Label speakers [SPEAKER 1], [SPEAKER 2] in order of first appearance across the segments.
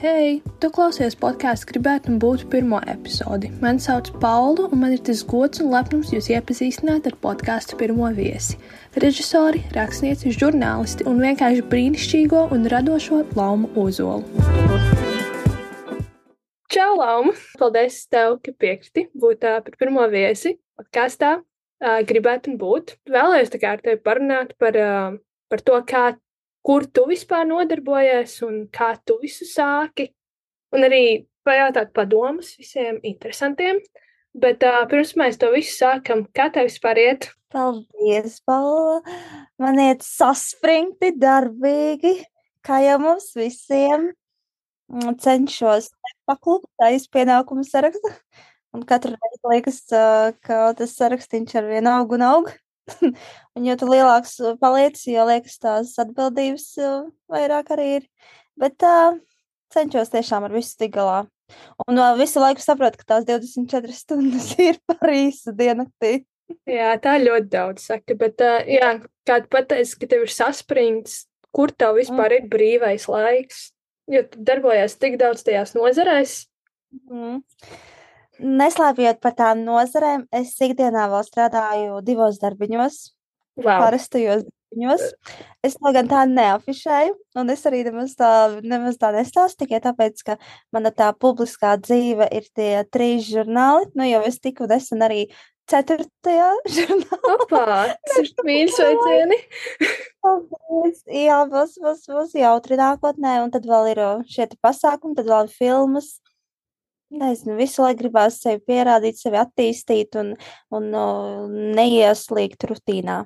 [SPEAKER 1] Hei, tu klausies podkāstu, gribētu būt pirmo epizodi. Mani sauc Paula, un man ir tas gods un lepnums jūs iepazīstināt ar podkāstu pirmo viesi. Režisori, rakstnieci, žurnālisti un vienkārši brīnišķīgo un radošo Laumu Ozolu. Čau, Lauma! Paldies, tev, ka piekriti būt par pirmo viesi podkāstā. Gribētu būt. Vēlējos tā kā ar tevi parunāt par, par to, kā kur tu vispār nodarbojies un kā tu visu sāki. Un arī pajautāt padomus visiem interesantiem. Bet uh, pirms mēs to visu sākam, kā tev vispār iet?
[SPEAKER 2] Paldies, Paula! Man iet saspringti, darbīgi, kā jau mums visiem. Cenšos nepaklupt aiz pienākumu sarakstu. Un katru reizi liekas, ka tas sarakstīns ar vienu augu un augu. un jo lielāks paliec, jo liekas tās atbildības vairāk arī ir. Bet uh, cenšos tiešām ar visu tik galā. Un uh, visu laiku saprotu, ka tās 24 stundas ir par īsu diennaktī.
[SPEAKER 1] jā, tā ļoti daudz saka, bet uh, jā, kā tu pateici, ka tev ir saspringts, kur tev vispār mm. ir brīvais laiks, jo tu darbojies tik daudz tajās nozarēs.
[SPEAKER 2] Mm. Neslēpjot par tām nozarēm, es ikdienā vēl strādāju divos darbiņos, wow. parastajos darbiņos. Es to gan tā neafišēju, un es arī nemaz tā, nemaz tā nestāstu tikai tāpēc, ka mana tā publiskā dzīve ir tie trīs žurnāli, nu jau es tiku nesen arī ceturtajā žurnālā.
[SPEAKER 1] Opā, mīļš sveicieni.
[SPEAKER 2] Jā, būs, būs, būs jautri nākotnē, un tad vēl ir šie pasākumi, tad vēl ir filmas nezinu, visu laiku gribās sevi pierādīt, sevi attīstīt un, un, un neieslīgt rutīnā.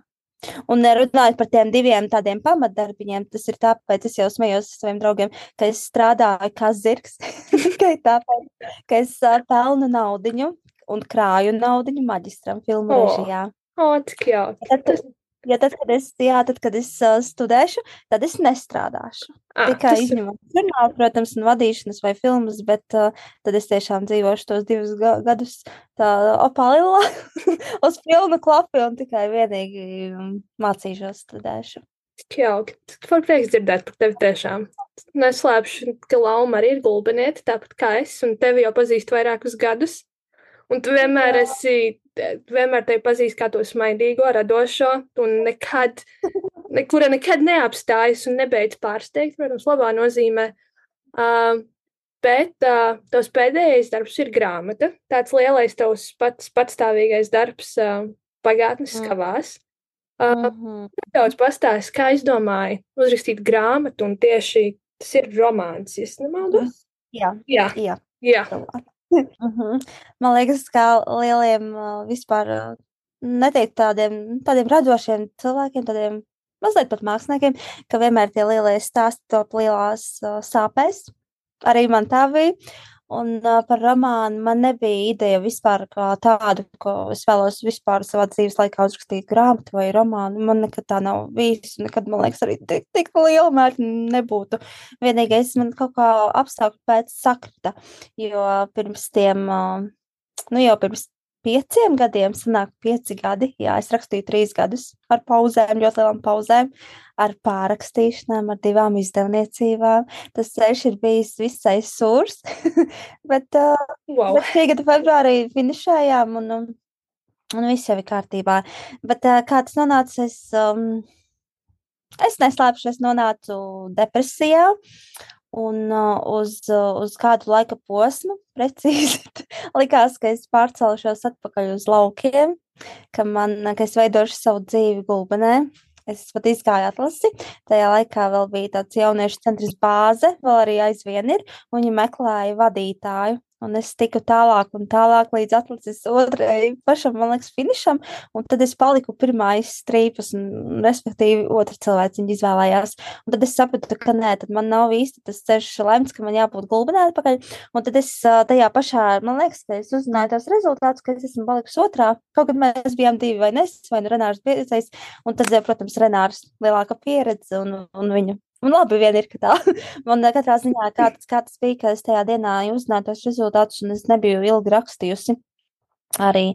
[SPEAKER 2] Un runājot par tiem diviem tādiem pamatdarbiņiem, tas ir tāpēc, es jau smējos ar saviem draugiem, ka es strādāju kā zirgs. Tikai tāpēc, ka es pelnu naudiņu un krāju naudiņu maģistram filmu oh. režijā.
[SPEAKER 1] O, oh, cik jauki.
[SPEAKER 2] Tad, Ja tad, kad es, jā, tad, kad es uh, studēšu, tad es nestrādāšu. Ah, Tikai izņemot žurnālu, protams, un vadīšanas vai filmas, bet uh, tad es tiešām dzīvošu tos divus ga gadus tā opalilā uz pilnu klapi un tikai vienīgi mācīšos studēšu.
[SPEAKER 1] Tik jauki. Man prieks dzirdēt par tevi tiešām. Neslēpšu, ka Lauma arī ir gulbeniete, tāpat kā es, un tevi jau pazīstu vairākus gadus. Un tu vienmēr esi vienmēr te pazīst kā to smaidīgo, radošo, un nekad, nekura nekad neapstājas un nebeidz pārsteigt, protams, labā nozīmē. Uh, bet uh, tavs pēdējais darbs ir grāmata. Tāds lielais tavs pats patstāvīgais darbs uh, pagātnes mm. skavās. Uh, mm -hmm. Daudz pastāst, kā izdomāji uzrakstīt grāmatu, un tieši tas ir romāns, ja nemaldos.
[SPEAKER 2] Jā,
[SPEAKER 1] jā.
[SPEAKER 2] jā.
[SPEAKER 1] jā.
[SPEAKER 2] Uh -huh. Man liekas, ka lieliem vispār neteikt tādiem, tādiem radošiem cilvēkiem, tādiem mazliet pat māksliniekiem, ka vienmēr tie lielie stāsti top lielās sāpēs. Arī man tā bija. Un uh, par romānu man nebija ideja vispār kā tādu, ko es vēlos vispār savā dzīves laikā uzrakstīt grāmatu vai romānu. Man nekad tā nav bijis. Nekad, man liekas, arī tik, tik liela mērķa nebūtu. Vienīgais man kaut kā apstākļu pēc sakrita, jo pirms tiem, uh, nu jau pirms pieciem gadiem, sanāk pieci gadi. Jā, es rakstīju trīs gadus ar pauzēm, ļoti lielām pauzēm, ar pārakstīšanām, ar divām izdevniecībām. Tas ceļš ir bijis visai sūrs, bet, wow. bet šī gada februārī finišējām un, un, un viss jau ir kārtībā. Bet kā tas nonāca, es, um, es neslēpšu, es nonācu depresijā Un uh, uz, uh, uz kādu laika posmu precīzi likās, ka es pārcelšos atpakaļ uz laukiem, ka, man, ka es veidošu savu dzīvi gulbenē. Es pat izgāju atlasi. Tajā laikā vēl bija tāds jauniešu centrs bāze, vēl arī aizvien ir, viņi meklēja vadītāju. Un es tiku tālāk un tālāk līdz atlases otrai pašam, man liekas, finišam. Un tad es paliku pirmā izstrīpas, un respektīvi otra cilvēks viņa izvēlējās. Un tad es sapratu, ka nē, tad man nav īsti tas ceļš lemts, ka man jābūt gulbenē atpakaļ. Un tad es tajā pašā, man liekas, ka es uzzināju tos rezultātus, ka es esmu palikusi otrā. Kaut kad mēs bijām divi vai nes, vai nu Renārs Biezais. Un tad, protams, Renārs lielāka pieredze un, un viņa Un labi, vien ir, ka tā. Man katrā ziņā kā tas, kā tas bija, ka es tajā dienā uzzināju tos rezultātus, un es nebiju ilgi rakstījusi. arī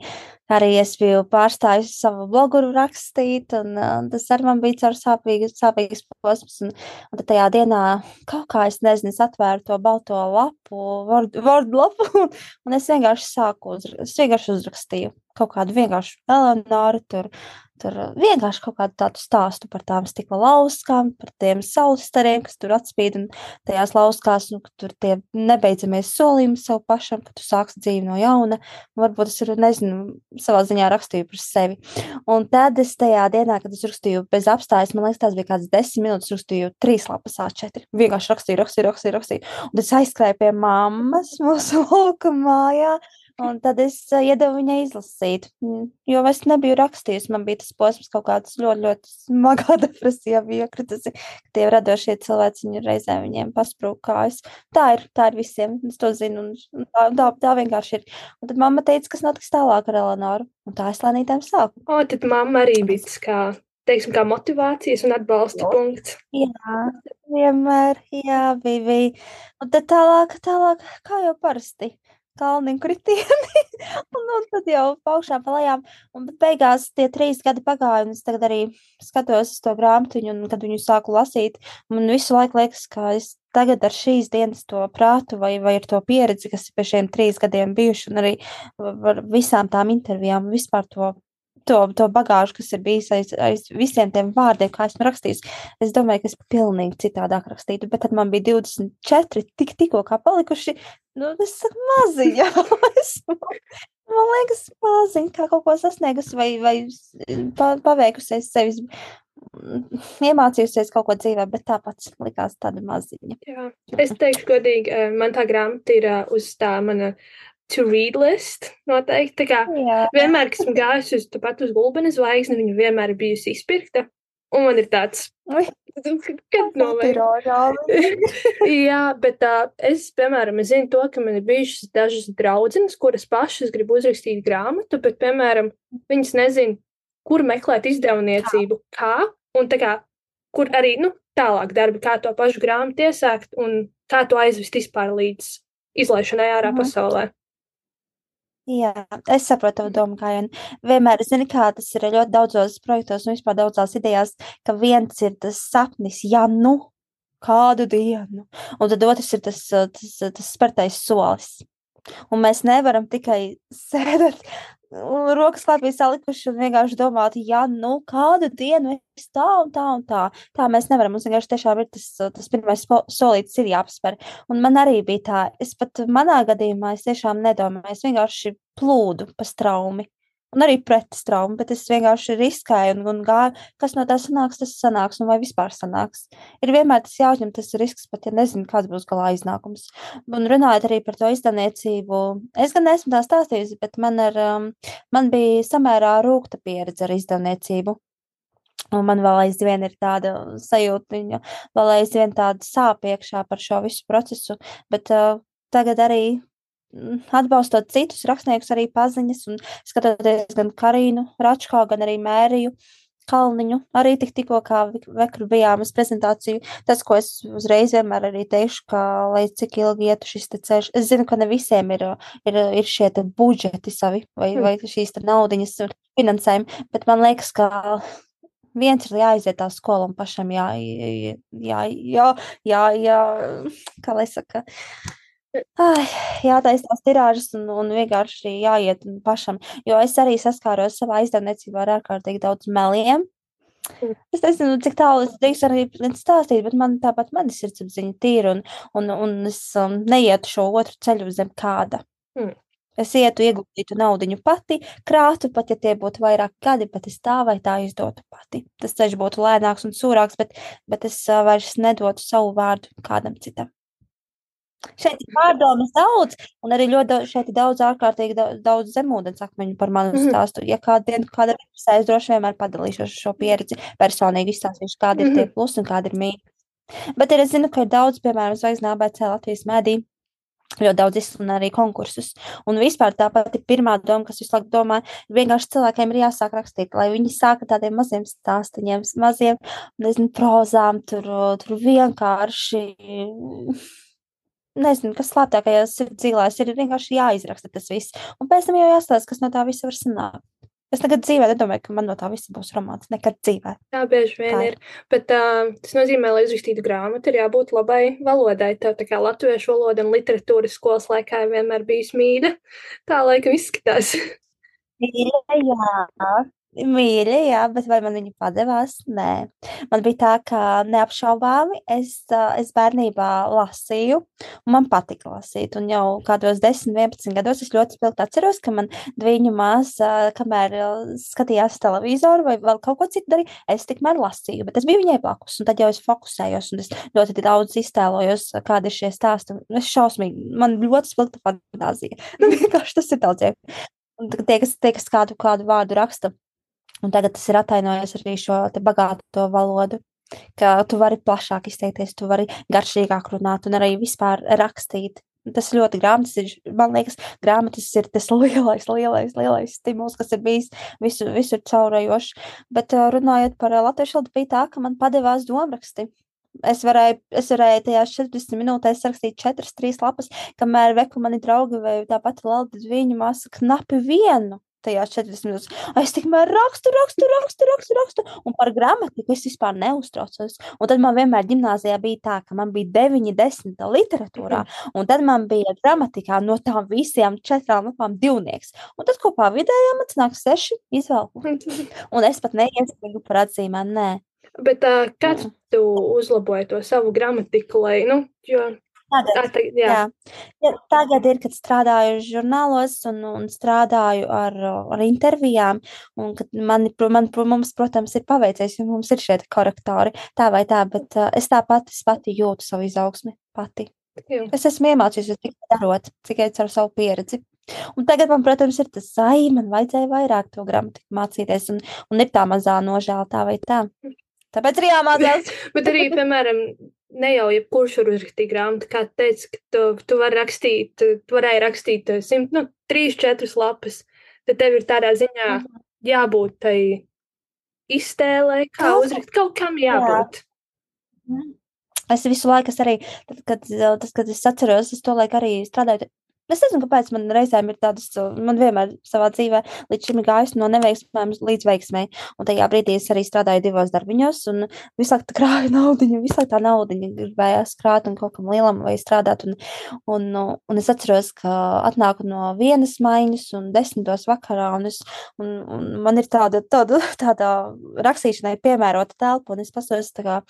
[SPEAKER 2] arī es biju pārstājusi savu blogu rakstīt, un uh, tas arī man bija caur sāpīgu, sāpīgas posms. Un, un tad tajā dienā kaut kā es nezinu, es atvēru to balto lapu, Word, Word lapu, un es vienkārši sāku, uz, es vienkārši uzrakstīju kaut kādu vienkāršu Eleonoru, tur Tur vienkārši kaut kādu tādu stāstu par tām stikla lauskām, par tiem saules stariem, kas tur atspīd un tajās lauskās, un tur tie nebeidzamies solījumi sev pašam, ka tu sāksi dzīvi no jauna. Un varbūt es, nezinu, savā ziņā rakstīju par sevi. Un tad es tajā dienā, kad es rakstīju bez apstājas, man liekas, tās bija kādas desmit minūtes, rakstīju trīs lapas A4. Vienkārši rakstīju, rakstīju, rakstīju, rakstīju. Un es aizskrēju pie mammas mūsu lauka mājā. Un tad es uh, iedevu viņai izlasīt, mm, jo es nebiju rakstījusi. Man bija tas posms kaut kāds ļoti, ļoti smagā depresijā bija iekritusi, tie radošie cilvēki viņu reizē viņiem pasprūk kājas. Tā ir, tā ir visiem, es to zinu, un tā, tā, tā vienkārši ir. Un tad mamma teica, kas notiks tālāk ar Eleonoru, un tā es lēnītēm sāku.
[SPEAKER 1] O, tad mamma arī bija kā, teiksim, kā motivācijas un atbalsta o. punkts.
[SPEAKER 2] Jā, vienmēr, jā, bija, bija. Un tad tālāk, tālāk, kā jau parasti kalniņu kritieni, un, un tad jau augšā pa lejām. Un beigās tie trīs gadi pagāja, un es tagad arī skatos uz to grāmatiņu, un kad viņu sāku lasīt, man visu laiku liekas, ka es tagad ar šīs dienas to prātu vai, vai ar to pieredzi, kas ir pie šiem trīs gadiem bijuši, un arī ar visām tām intervijām, vispār to to, to bagāžu, kas ir bijis aiz, aiz visiem tiem vārdiem, kā esmu rakstījis. Es domāju, ka es pilnīgi citādāk rakstītu, bet tad man bija 24, tik, tikko kā palikuši, nu, es saku, maziņā. man liekas, maziņa, kā kaut ko sasniegusi vai, vai pa, paveikusies sevis. Iemācījusies kaut ko dzīvē, bet tāpat likās tāda maziņa.
[SPEAKER 1] Jā. Es teikšu, godīgi, eh, man tā grāmata ir eh, uz tā mana to read list. Noteikti. Tā kā Jā. vienmēr, kad esmu gājusi uz tāpat uz gulbeni zvaigzni, viņa vienmēr ir bijusi izpirkta. Un man ir tāds, kad no Jā, bet uh, es, piemēram, es zinu to, ka man ir bijušas dažas draudzenes, kuras pašas grib uzrakstīt grāmatu, bet, piemēram, viņas nezina, kur meklēt izdevniecību, kā, un tā kā, kur arī, nu, tālāk darbi, kā to pašu grāmatu iesākt un kā to aizvest vispār līdz izlaišanai ārā mm. pasaulē.
[SPEAKER 2] Jā, es saprotu domu, kā jau vienmēr, zini, kā tas ir ļoti daudzos projektos un vispār daudzās idejās, ka viens ir tas sapnis, ja nu, kādu dienu, un tad otrs ir tas, tas, tas spērtais solis. Un mēs nevaram tikai sēdēt rokas klāpī salikuši un vienkārši domāt, ja nu kādu dienu es tā un tā un tā. Tā mēs nevaram. Mums vienkārši tiešām ir tas, tas pirmais solītis ir jāapsver. Un man arī bija tā, es pat manā gadījumā es tiešām nedomāju, es vienkārši plūdu pa straumi un arī pretstraumu, bet es vienkārši riskēju un, un gāju, kas no tā sanāks, tas sanāks, un vai vispār sanāks. Ir vienmēr tas jāuzņem, tas risks, pat ja nezinu, kāds būs galā iznākums. Un runājot arī par to izdevniecību, es gan esmu tā stāstījusi, bet man, ar, um, man bija samērā rūkta pieredze ar izdevniecību. Un man vēl aizvien ir tāda sajūta, vēl aizvien tāda sāp iekšā par šo visu procesu, bet uh, tagad arī atbalstot citus rakstniekus, arī paziņas, un skatoties gan Karinu Račkā, gan arī Mēriju Kalniņu, arī tik, tikko kā vekru bijām uz prezentāciju. Tas, ko es uzreiz vienmēr arī teikšu, ka, lai cik ilgi ietu šis te ceļš, es zinu, ka ne visiem ir, ir, ir šie te budžeti savi, vai, mm. vai šīs te naudiņas finansējumi, bet man liekas, ka viens ir jāiziet tā skola un pašam jā, jā, jā, jā, jā, kā lai saka, Ai, jātaisa tās tirāžas un, un vienkārši jāiet pašam. Jo es arī saskāros savā izdevniecībā ar ārkārtīgi daudz meliem. Mm. Es nezinu, cik tālu es drīkstu arī stāstīt, bet man tāpat manis sirdsapziņa tīra un, un, un es um, neietu šo otru ceļu zem kāda. Mm. Es ietu, ieguldītu naudu pati, krātu, pat ja tie būtu vairāk gadi, bet es tā vai tā izdotu pati. Tas ceļš būtu lēnāks un sūrāks, bet, bet es uh, vairs nedotu savu vārdu kādam citam. Šeit ir pārdomas daudz, un arī ļoti daudz, šeit ir daudz ārkārtīgi daudz, zemūdens akmeņu par manu mm -hmm. stāstu. Ja kādu dienu kāda ir es droši vienmēr padalīšos šo pieredzi, personīgi izstāstīšu, kādi ir mm -hmm. tie plusi un kādi ir mīnus. Bet ir, es zinu, ka ir daudz, piemēram, zvaigznā ABC Latvijas mēdī, ļoti daudz izsludina arī konkursus. Un vispār tāpat ir pirmā doma, kas visu laiku domā, vienkārši cilvēkiem ir jāsāk rakstīt, lai viņi sāka tādiem maziem stāstiņiem, maziem, nezinu, prozām, tur, tur vienkārši nezinu, kas slēptākajās dzīvēs ir vienkārši jāizraksta tas viss. Un pēc tam jau jāstāsta, kas no tā visa var sanākt. Es nekad dzīvē nedomāju, ka man no tā visa būs romāns. Nekad dzīvē.
[SPEAKER 1] Tā bieži vien
[SPEAKER 2] Tā
[SPEAKER 1] ir. Bet uh, tas nozīmē, lai uzrakstītu grāmatu, ir jābūt labai valodai. Tev tā kā latviešu valoda un literatūras skolas laikā vienmēr bijis mīļa. Tā laikam izskatās.
[SPEAKER 2] Mīļa, jā. Mīļa, jā, bet vai man viņa padevās? Nē. Man bija tā, ka neapšaubāmi es, es bērnībā lasīju, un man patika lasīt. Un jau kādos 10, 11 gados es ļoti spilgti atceros, ka man dviņu māsa, kamēr skatījās televizoru vai vēl kaut ko citu darīja, es tikmēr lasīju, bet es biju viņai blakus, un tad jau es fokusējos, un es ļoti daudz iztēlojos, kādi ir šie stāsti. Es šausmīgi, man ļoti spilgta fantāzija. Nu, vienkārši tas ir daudz. jau. Un tie, kas, tie, kas kādu, kādu vārdu raksta, Un tagad tas ir atainojies arī šo bagāto valodu, ka tu vari plašāk izteikties, tu vari garšīgāk runāt un arī vispār rakstīt. Tas ļoti grāmatas ir, man liekas, grāmatas ir tas lielais, lielais, lielais stimuls, kas ir bijis visu, visur caurējošs. Bet runājot par latviešu valodu, bija tā, ka man padevās domraksti. Es varēju, es varēju tajās 40 minūtēs rakstīt 4, 3 lapas, kamēr veku mani draugi vai tāpat Lalda viņu māsa knapi vienu tajās 40 minūtes. Es tikmēr rakstu, rakstu, rakstu, rakstu, rakstu, un par gramatiku es vispār neuztraucos. Un tad man vienmēr gimnāzijā bija tā, ka man bija 9, 10 literatūrā, un tad man bija gramatikā no tām visām četrām lapām divnieks. Un tad kopā vidējā man sanāk seši izvēlu. Un es pat neiespēju par atzīmēm, nē.
[SPEAKER 1] Bet uh, kāds tu uzlaboji to savu gramatiku, lai, nu, jo
[SPEAKER 2] Tagad,
[SPEAKER 1] tā, tā, jā.
[SPEAKER 2] jā. Ja, tagad ir, kad strādāju žurnālos un, un strādāju ar, ar intervijām, un man, man, mums, protams, ir paveicies, jo mums ir šie korektori, tā vai tā, bet uh, es tāpat, es pati jūtu savu izaugsmi, pati.
[SPEAKER 1] Jā.
[SPEAKER 2] Es esmu iemācījusies tikai darot, tikai ar savu pieredzi. Un tagad man, protams, ir tas, ai, man vajadzēja vairāk to gramatiku mācīties, un, un ir tā mazā nožēla tā vai tā. Tāpēc ir jāmācās.
[SPEAKER 1] Bet arī, piemēram, ne jau jebkurš var uzrakstīt grāmatu. Kā tu teici, ka tu, tu vari rakstīt, tu varēji rakstīt eh, simt, nu, trīs, četras lapas. Tad tev ir tādā ziņā jābūt tai iztēlē, kā uzrakstīt, kaut kam jābūt.
[SPEAKER 2] Es visu laiku, es arī, tad, kad, tas, kad es atceros, es to laiku arī strādāju. Es nezinu, kāpēc man reizēm ir tādas, man vienmēr savā dzīvē līdz šim gājis no neveiksmēm līdz veiksmēm. Un tajā brīdī es arī strādāju divos darbiņos, un visu laiku tā krāju naudu, visu laiku tā nauda gribējās krāt un kaut kam lielam vai strādāt. Un, un, un es atceros, ka atnāku no vienas maiņas un desmitos vakarā, un, es, un, un man ir tāda, tāda, tāda rakstīšanai piemērota telpa, un es pasos tā kā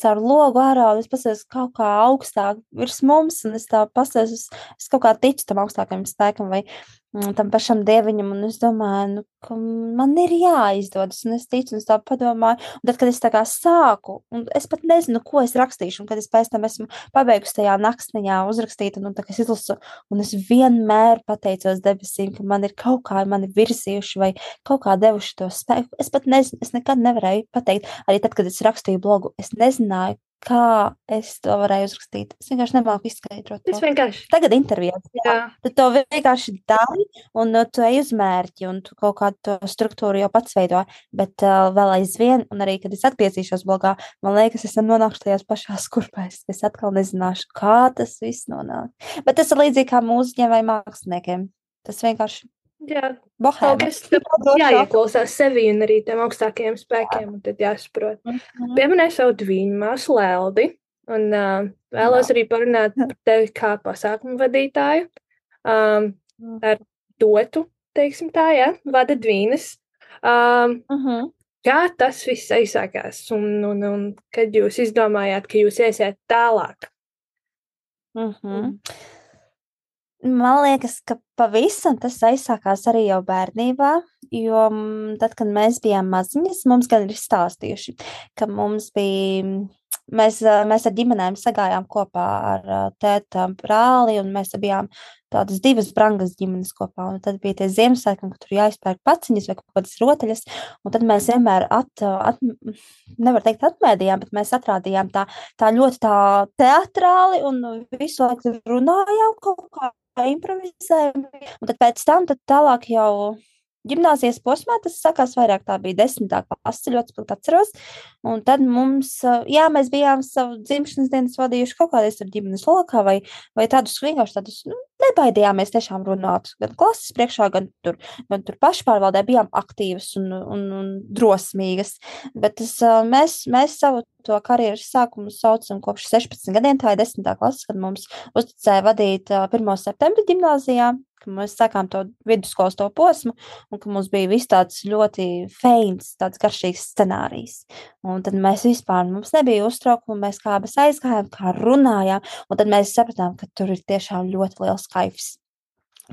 [SPEAKER 2] caur logu ārā, un es paskatos kaut kā augstāk virs mums, un es tā paskatos, es, es kaut kā ticu tam augstākajam spēkam vai tam pašam dieviņam, un es domāju, nu, ka man ir jāizdodas, un es ticu, un es tā padomāju, un tad, kad es tā kā sāku, un es pat nezinu, ko es rakstīšu, un kad es pēc tam esmu pabeigusi tajā naktsniņā uzrakstīt, un, un tā kā es izlasu, un es vienmēr pateicos debesīm, ka man ir kaut kā mani virzījuši vai kaut kā devuši to spēku. Es pat nezinu, es nekad nevarēju pateikt, arī tad, kad es rakstīju blogu, es nezināju, kā es to varēju uzrakstīt. Es vienkārši nemāku izskaidrot. To.
[SPEAKER 1] vienkārši.
[SPEAKER 2] Tagad intervijās, jā,
[SPEAKER 1] Jā,
[SPEAKER 2] tu to vienkārši dari, un uh, tu ej uz mērķi, un tu kaut kādu struktūru jau pats veido. Bet uh, vēl aizvien, un arī, kad es atgriezīšos blogā, man liekas, esam nonākuši tajās pašās kurpēs. Es atkal nezināšu, kā tas viss nonāk. Bet tas ir līdzīgi kā mūziķiem vai māksliniekiem. Tas vienkārši
[SPEAKER 1] jā.
[SPEAKER 2] bohēma.
[SPEAKER 1] Kaut kas jāieklausās sevi un arī tiem augstākajiem spēkiem, un tad jāsaprot.
[SPEAKER 2] Mhm.
[SPEAKER 1] Pieminēju savu dviņu māsu Leldi, un uh, vēlos arī parunāt par tevi kā pasākumu vadītāju. Um, ar dotu, teiksim tā, ja, vada dvīnes. Um,
[SPEAKER 2] Mhm.
[SPEAKER 1] kā tas viss aizsākās, un, un, un kad jūs izdomājāt, ka jūs iesiet tālāk?
[SPEAKER 2] Mhm. Man liekas, ka pavisam tas aizsākās arī jau bērnībā, jo mm, tad, kad mēs bijām maziņas, mums gan ir stāstījuši, ka mums bija, mēs, ā, mēs ar ģimenēm sagājām kopā ar tēta brāli, un mēs bijām tādas divas brangas ģimenes kopā, un tad bija tie Ziemassvētki, kad tur jāizpērk paciņas vai kaut kādas rotaļas, un tad mēs vienmēr at, at, nevar teikt atmēdījām, bet mēs atrādījām tā, tā ļoti tā teatrāli un visu laiku runājām kaut kā improvizējam. Un tad pēc tam tad tālāk jau Gimnāzijas posmā tas sākās vairāk, tā bija desmitā klase, ļoti spilgti atceros. Un tad mums, jā, mēs bijām savu dzimšanas dienas vadījuši kaut kādās tur ģimenes lokā vai, vai tādus vienkārši tādus, nu, nebaidījāmies tiešām runāt. Gan klases priekšā, gan tur, gan tur pašpārvaldē bijām aktīvas un, un, un drosmīgas. Bet tas, mēs, mēs savu to karjeras sākumu saucam kopš 16 gadiem, tā ir 10. klase, kad mums uzticēja vadīt 1. septembra ģimnāzijā ka mēs sākām to vidusskolas to posmu, un mums bija viss tāds ļoti feins, tāds garšīgs scenārijs. Un tad mēs vispār, mums nebija uztraukuma, mēs kā abas aizgājām, kā runājām, un tad mēs sapratām, ka tur ir tiešām ļoti liels kaifs.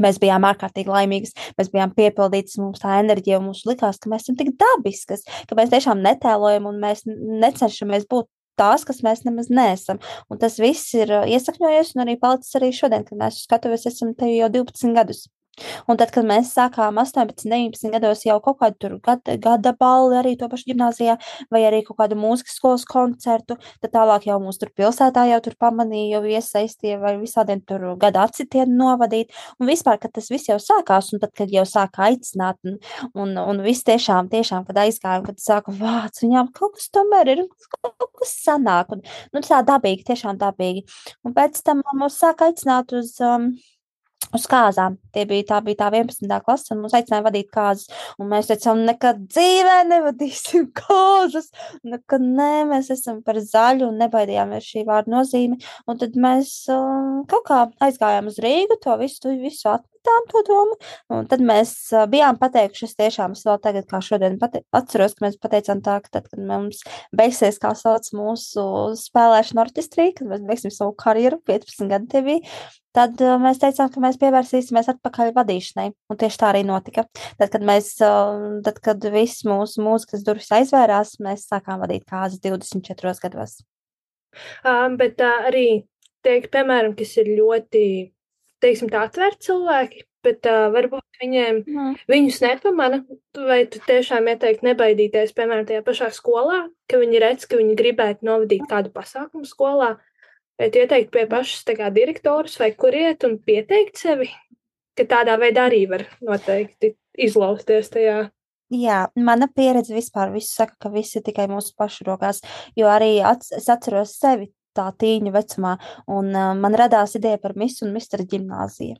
[SPEAKER 2] Mēs bijām ārkārtīgi laimīgas, mēs bijām piepildītas, mums tā enerģija, mums likās, ka mēs esam tik dabiskas, ka mēs tiešām netēlojam un mēs necenšamies būt tās, kas mēs nemaz neesam. Un tas viss ir uh, iesakņojies un arī palicis arī šodien, kad mēs skatoties esam te jau 12 gadus. Un tad, kad mēs sākām 18, 19 gados jau kaut kādu gada, gada balli arī to pašu gimnāzijā, vai arī kaut kādu mūzikas skolas koncertu, tad tālāk jau mūs tur pilsētā jau tur pamanīja, jau iesaistīja vai visādiem tur gada atsitienu novadīt. Un vispār, kad tas viss jau sākās, un tad, kad jau sāka aicināt, un, un, un viss tiešām, tiešām, kad aizgājām, kad sāka vāc, viņām kaut kas tomēr ir, kaut kas sanāk, un, nu, tā dabīgi, tiešām dabīgi. Un pēc tam mūs sāka aicināt uz, um, uz kāzām. Tie bija, tā bija tā 11. klase, un mums aicināja vadīt kāzas. Un mēs teicām, nekad dzīvē nevadīsim kāzas. Nekad nē, mēs esam par zaļu un nebaidījāmies šī vārda nozīmi. Un tad mēs uh, kaut kā aizgājām uz Rīgu, to visu, visu atmetām to domu. Un tad mēs uh, bijām pateikuši, es tiešām, es vēl tagad kā šodien pate, atceros, ka mēs pateicām tā, ka tad, kad mums beigsies, kā sauc mūsu spēlēšana orķestrī, kad mēs beigsim savu karjeru, 15 gadi te bija, tad uh, mēs teicām, ka mēs pievērsīsimies atpakaļ vadīšanai. Un tieši tā arī notika. Tad, kad mēs, uh, tad, kad viss mūsu mūzikas durvis aizvērās, mēs sākām vadīt kāzas 24 gados.
[SPEAKER 1] Um, bet uh, arī teikt, piemēram, kas ir ļoti, teiksim, tā atvērti cilvēki, bet uh, varbūt viņiem, mm. viņus nepamana, vai tu tiešām ieteikti nebaidīties, piemēram, tajā pašā skolā, ka viņi redz, ka viņi gribētu novadīt kādu pasākumu skolā, Vai ieteikt pie pašas kā, direktoras vai kur iet un pieteikt sevi, ka tādā veidā arī var noteikti izlausties tajā?
[SPEAKER 2] Jā, mana pieredze vispār saka, ka viss ir tikai mūsu pašu rokās, jo arī ats, es atceros sevi tā tīņa vecumā, un uh, man radās ideja par misu un misteru ģimnāziju.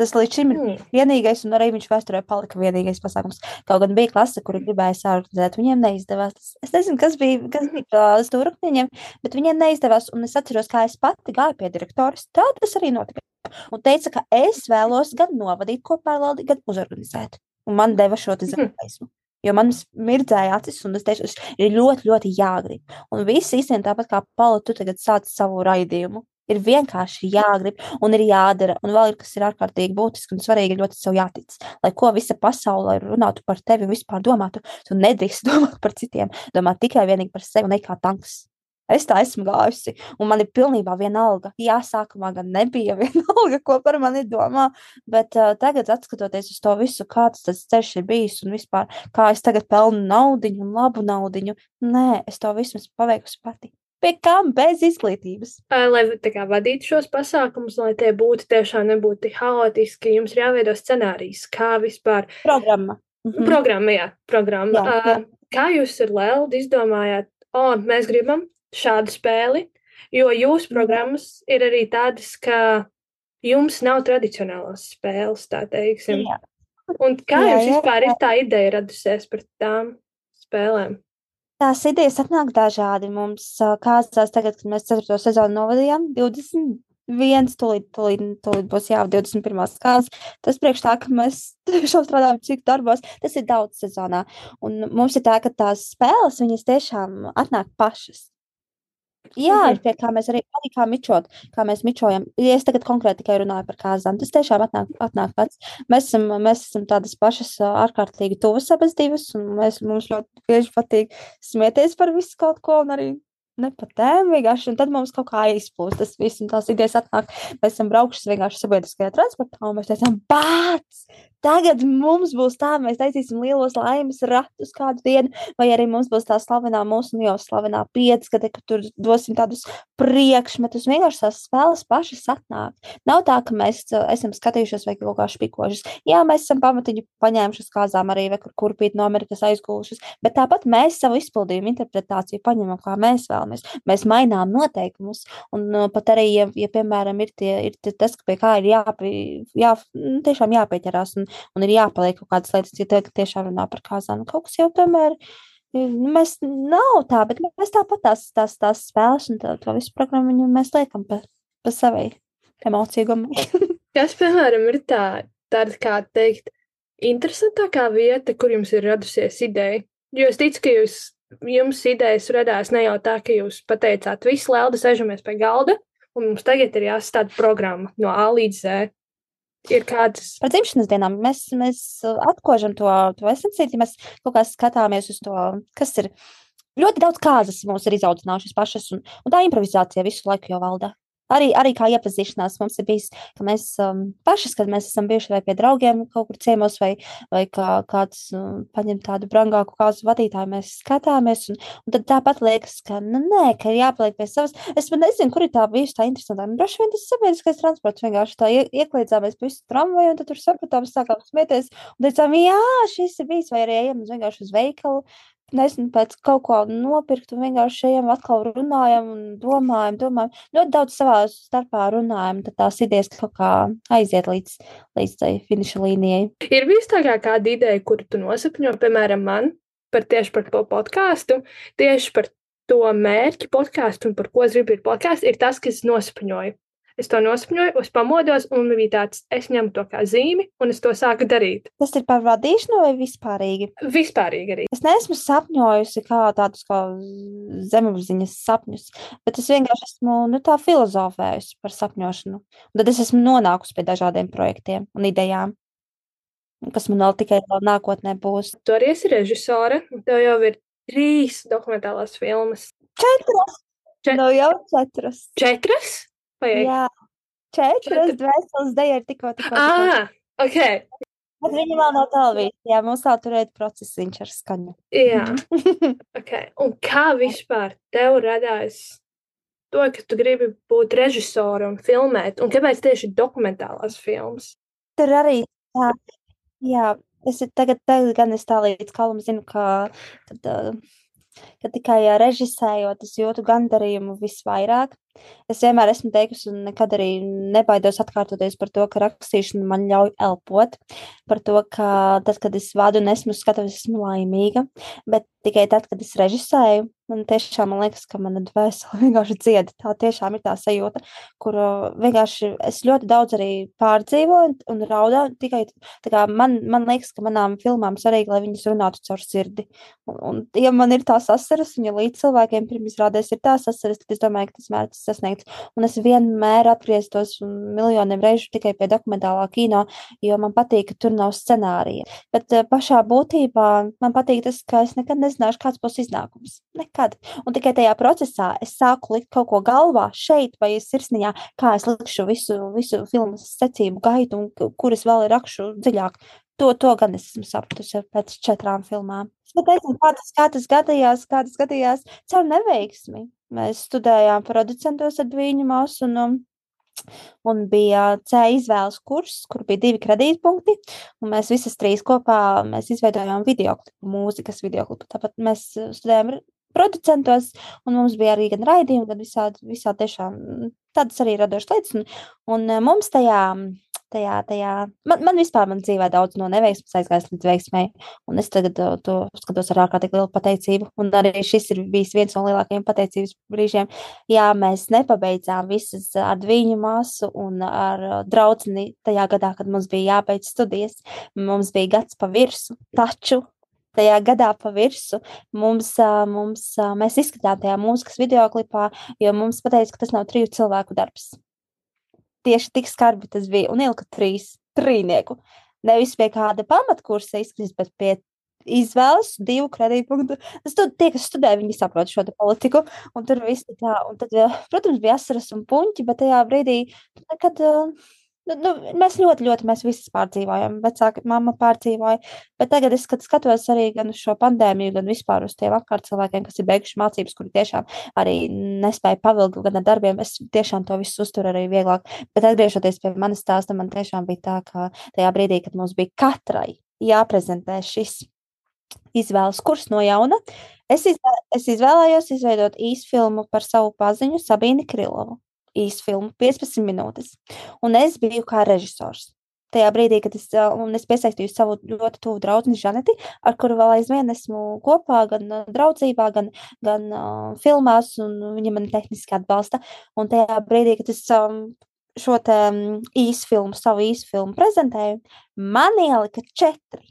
[SPEAKER 2] Tas līdz šim ir mm. vienīgais, un arī viņš vēsturē palika vienīgais pasākums. Kaut gan bija klase, kuri gribēja sāorganizēt, viņiem neizdevās. Es nezinu, kas bija, kas bija stūrakņiem, bet viņiem neizdevās. Un es atceros, kā es pati gāju pie direktoras. Tā tas arī notika. Un teica, ka es vēlos gan novadīt kopārvaldi, gan uzorganizēt. Un man deva šo izraismu. Jo man mirdzēja acis, un es teicu, ir ļoti, ļoti jāgrib. Un visi īstenībā tāpat kā Paula, tu tagad sāc savu raidījumu. Ir vienkārši jāgrib un ir jādara. Un vēl ir kas ir ārkārtīgi būtiski un svarīgi, ļoti sev jātic. Lai ko visa pasaule runātu par tevi un vispār domātu, tu nedrīkst domāt par citiem. Domāt tikai vienīgi par sevi un ne kā tanks. Es tā esmu gājusi, un man ir pilnībā vienalga. Jā, sākumā gan nebija vienalga, ko par mani domā, bet uh, tagad, skatoties uz to visu, kāds tas ceļš ir bijis un vispār kā es tagad pelnu naudu un labu naudu, nē, es to visu esmu paveikusi pati. Pie kam bez izglītības?
[SPEAKER 1] Lai kā, vadītu šos pasākumus, lai tie būtu tiešām nebūtu haotiski, jums ir jāveido scenārijs, kā vispār.
[SPEAKER 2] Programma.
[SPEAKER 1] Mhm. Programma, jā, programma. Jā, jā. Kā jūs ar Leldu izdomājāt, o, oh, mēs gribam šādu spēli, jo jūsu mhm. programmas ir arī tādas, ka jums nav tradicionālās spēles, tā teiksim. Jā. Un kā jā, jums vispār jā, jā. ir tā ideja radusies par tām spēlēm?
[SPEAKER 2] Tās idejas atnāk dažādi. Mums kāzās tagad, kad mēs 4. sezonu novadījām, 21, tūlīt, tūlīt, tūlīt būs jā, 21. kāzas. Tas priekš tā, ka mēs tiešām strādājam cik darbos, tas ir daudz sezonā. Un mums ir tā, ka tās spēles, viņas tiešām atnāk pašas. Jā, ir pie kā mēs arī, kā mičot, kā mēs mičojam. Ja es tagad konkrēti tikai runāju par kāzām, tas tiešām atnāk, atnāk pats. Mēs esam, mēs esam tādas pašas ārkārtīgi tuvas abas divas, un mēs, mums ļoti bieži patīk smieties par visu kaut ko, un arī ne pa tēmu vienkārši, un tad mums kaut kā aizplūst tas viss, un tās idejas atnāk. Mēs esam braukušas vienkārši sabiedriskajā transportā, un mēs teicām, bāc, tagad mums būs tā, mēs taisīsim lielos laimes ratus kādu dienu, vai arī mums būs tā slavenā mūsu nu jau slavenā piecgade, ka tur dosim tādus priekšmetus. Vienkārši tās spēles pašas atnāk. Nav tā, ka mēs uh, esam skatījušies vai kaut kā špikošas. Jā, mēs esam pamatiņu paņēmušas kāzām arī, vai kur kurpīt no Amerikas aizgūšas, bet tāpat mēs savu izpildījumu interpretāciju paņemam, kā mēs vēlamies. Mēs mainām noteikumus, un uh, pat arī, ja, ja piemēram, ir, tie, ir tas, pie kā ir jāpie, jā, nu, tiešām jāpieķerās un, un ir jāpaliek kaut kādas lietas, ja te tiešām runā par kāzām, kaut kas jau tomēr. Nu, mēs nav tā, bet mēs tāpat tās, tās, tās spēles un tā, to visu programmu mēs liekam pa, pa savai emociju.
[SPEAKER 1] Kas, piemēram, ir tā, tāda, kā teikt, interesantākā vieta, kur jums ir radusies ideja? Jo es ticu, ka jūs, jums idejas radās ne jau tā, ka jūs pateicāt, visu lēldu sēžamies pie galda, un mums tagad ir jāsastāda programma no A līdz Z. Ir kādas.
[SPEAKER 2] Par dzimšanas dienām mēs, mēs atkožam to, to esenciju, ja mēs kaut kā skatāmies uz to, kas ir. Ļoti daudz kārtas mums ir izaudzinājušas pašas, un, un tā improvizācija visu laiku jau valda arī, arī kā iepazīšanās mums ir bijis, ka mēs um, pašas, kad mēs esam bijuši vai pie draugiem kaut kur ciemos, vai, vai kā kāds um, paņem tādu brangāku kāzu vadītāju, mēs skatāmies, un, un tad tāpat liekas, ka, nu, nē, ka ir jāpaliek pie savas. Es pat nezinu, kur ir tā bijusi tā interesantā. Nu, droši vien tas sabiedriskais transports vienkārši tā ie, iekliedzāmies pa visu tramvaju, un tad tur sapratām, sākām smieties, un teicām, jā, šis ir bijis, vai arī ejam vienkārši uz veikalu, nezinu, pēc kaut ko nopirkt, un vienkārši ejam atkal runājam un domājam, domājam. Ļoti daudz savā starpā runājam, tad tās idejas kaut kā aiziet līdz, līdz tai finiša līnijai.
[SPEAKER 1] Ir bijis tā kā kāda ideja, kuru tu nosapņo, piemēram, man par tieši par to podkāstu, tieši par to mērķi podkāstu un par ko es gribu ir podkāsts, ir tas, kas nosapņoja. Es to nosapņoju, es pamodos, un man bija tāds, es ņemu to kā zīmi, un es to sāku darīt.
[SPEAKER 2] Tas ir par vadīšanu vai vispārīgi?
[SPEAKER 1] Vispārīgi arī.
[SPEAKER 2] Es neesmu sapņojusi kā tādus kā zemapziņas sapņus, bet es vienkārši esmu nu, tā filozofējusi par sapņošanu. Un tad es esmu nonākusi pie dažādiem projektiem un idejām. Kas man vēl tikai vēl nākotnē būs.
[SPEAKER 1] Tu arī esi režisore, un tev jau ir trīs dokumentālās filmas.
[SPEAKER 2] Četras! Čet... No jau četras.
[SPEAKER 1] Četras? Vai?
[SPEAKER 2] Jā, četras dvēseles dēļ ir tikko tikko.
[SPEAKER 1] Ah, ok.
[SPEAKER 2] Bet viņa vēl nav televīzijā. Mums vēl tur ir procesiņš ar skaņu.
[SPEAKER 1] Jā. ok. Un kā vispār tev radās to, ka tu gribi būt režisori un filmēt? Un kāpēc tieši dokumentālās filmas?
[SPEAKER 2] Tur arī tā. Jā, es tagad, tagad gan es tā līdz kalam zinu, ka tad, uh, ka tikai režisējot, es jūtu gandarījumu visvairāk. Es vienmēr esmu teikusi, un nekad arī nebaidos atkārtoties par to, ka rakstīšana man ļauj elpot, par to, ka tad, kad es vadu un esmu skatuves, esmu laimīga, bet tikai tad, kad es režisēju, man tiešām man liekas, ka mana dvēsele vienkārši dzied. Tā tiešām ir tā sajūta, kur vienkārši es ļoti daudz arī pārdzīvoju un, raudāju. Tikai kā, man, man liekas, ka manām filmām svarīgi, lai viņas runātu caur sirdi. Un, un ja man ir tās asaras, un ja līdz cilvēkiem pirms izrādēs ir tās asaras, tad es domāju, ka tas mērķis sasniegts. Un es vienmēr atgrieztos miljoniem reižu tikai pie dokumentālā kino, jo man patīk, ka tur nav scenārija. Bet uh, pašā būtībā man patīk tas, ka es nekad nezināšu, kāds būs iznākums. Nekad. Un tikai tajā procesā es sāku likt kaut ko galvā, šeit vai sirsniņā, kā es likšu visu, visu filmu secību gaitu un kuras vēl rakšu dziļāk. To, to gan es esmu sapratusi pēc četrām filmām. Bet nezinu, kā tas, kā tas gadījās, kā tas gadījās caur neveiksmi. Mēs studējām producentos ar viņu māsu un, um, un bija C izvēles kurs, kur bija divi kredītpunkti, un mēs visas trīs kopā izveidojām videoklipu, mūzikas videoklipu. Tāpat mēs studējām producentos, un mums bija arī gan raidījumi, gan visādi, visādi tiešām tādas arī radošas lietas, un, un mums tajā tajā, tajā. Man, man vispār man dzīvē daudz no neveiksmes aizgājis līdz veiksmai, un es tagad to, to skatos ar ārkārtīgi lielu pateicību. Un arī šis ir bijis viens no lielākajiem pateicības brīžiem. Jā, mēs nepabeidzām visas ar viņu māsu un ar draudzeni tajā gadā, kad mums bija jābeidz studijas. Mums bija gads pa virsu, taču tajā gadā pa virsmu mums, mums, mēs izskatījām tajā mūzikas video klipā, jo mums pateica, ka tas nav triju cilvēku darbs tieši tik skarbi tas bija un ielika trīs trīnieku. Nevis pie kāda pamatkursa izkrist, bet pie izvēles divu kredītpunktu. Tas tur tie, kas studē, viņi saprot šo politiku, un tur viss tā. Un tad, protams, bija asaras un puņķi, bet tajā brīdī nekad, Nu, nu, mēs ļoti, ļoti, mēs visi pārdzīvojam. Vecāka mamma pārdzīvoja. Bet tagad es kad skatos arī gan uz šo pandēmiju, gan vispār uz tiem apkārt cilvēkiem, kas ir beiguši mācības, kuri tiešām arī nespēja pavilkt gan ar darbiem. Es tiešām to visu uzturu arī vieglāk. Bet atgriežoties pie manas stāsta, man tiešām bija tā, ka tajā brīdī, kad mums bija katrai jāprezentē šis izvēles kurs no jauna, es, izvē, es izvēlējos izveidot īsfilmu par savu paziņu Sabīni Krilovu īsu filmu, 15 minūtes. Un es biju kā režisors. Tajā brīdī, kad es, es piesaistīju savu ļoti tuvu draugu Žaneti, ar kuru vēl aizvien esmu kopā, gan draudzībā, gan, gan uh, filmās, un viņa man tehniski atbalsta. Un tajā brīdī, kad es um, šo te um, īsu filmu, savu īsu filmu prezentēju, man ielika četri.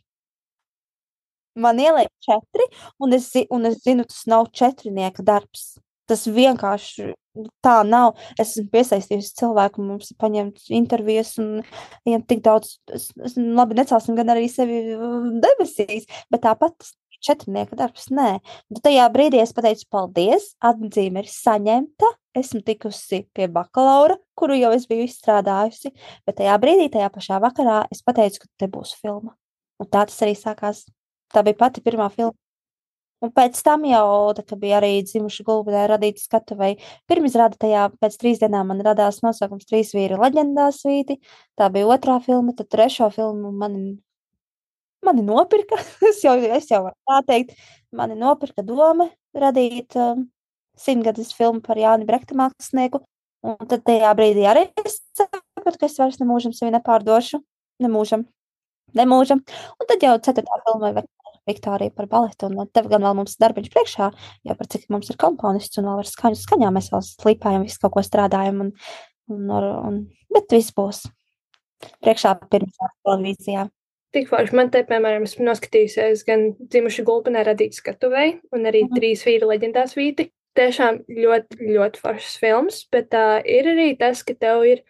[SPEAKER 2] Man ielika četri, un es, un es zinu, tas nav četrnieka darbs. Tas vienkārši tā nav. Es esmu piesaistījusi cilvēku, mums ir paņemts intervijas, un viņam tik daudz, es, es labi necelsim gan arī sevi debesīs, bet tāpat četrnieka darbs, nē. Bet tajā brīdī es pateicu paldies, atzīme ir saņemta, esmu tikusi pie bakalaura, kuru jau es biju izstrādājusi, bet tajā brīdī, tajā pašā vakarā es pateicu, ka te būs filma. Un tā tas arī sākās. Tā bija pati pirmā filma. Un pēc tam jau, tā, kad bija arī dzimuši gulbinē radīta skatuvei, pirmizrāda tajā pēc trīs dienām man radās nosaukums Trīs vīri leģendās vīti. Tā bija otrā filma, tad trešo filmu mani, mani nopirka. es, jau, es jau varu tā teikt, mani nopirka doma radīt um, simtgades filmu par Jāni Brekta mākslinieku. Un tad tajā brīdī arī es sapratu, ka es vairs nemūžam sevi nepārdošu. Nemūžam. Nemūžam. Un tad jau ceturtā filma vai Viktorija par baletu, un tev gan vēl mums darbiņš priekšā, jo par cik mums ir komponists un vēl ar skaņu skaņām mēs vēl slīpājam, visu kaut ko strādājam, un, un, un, bet viss būs priekšā pirmā televīzijā.
[SPEAKER 1] Tik forši man te, piemēram, esmu noskatījusies gan dzimuši gulbinē radīt skatuvei, un arī mm. trīs vīri leģendās vīti. Tiešām ļoti, ļoti foršs films, bet uh, ir arī tas, ka tev ir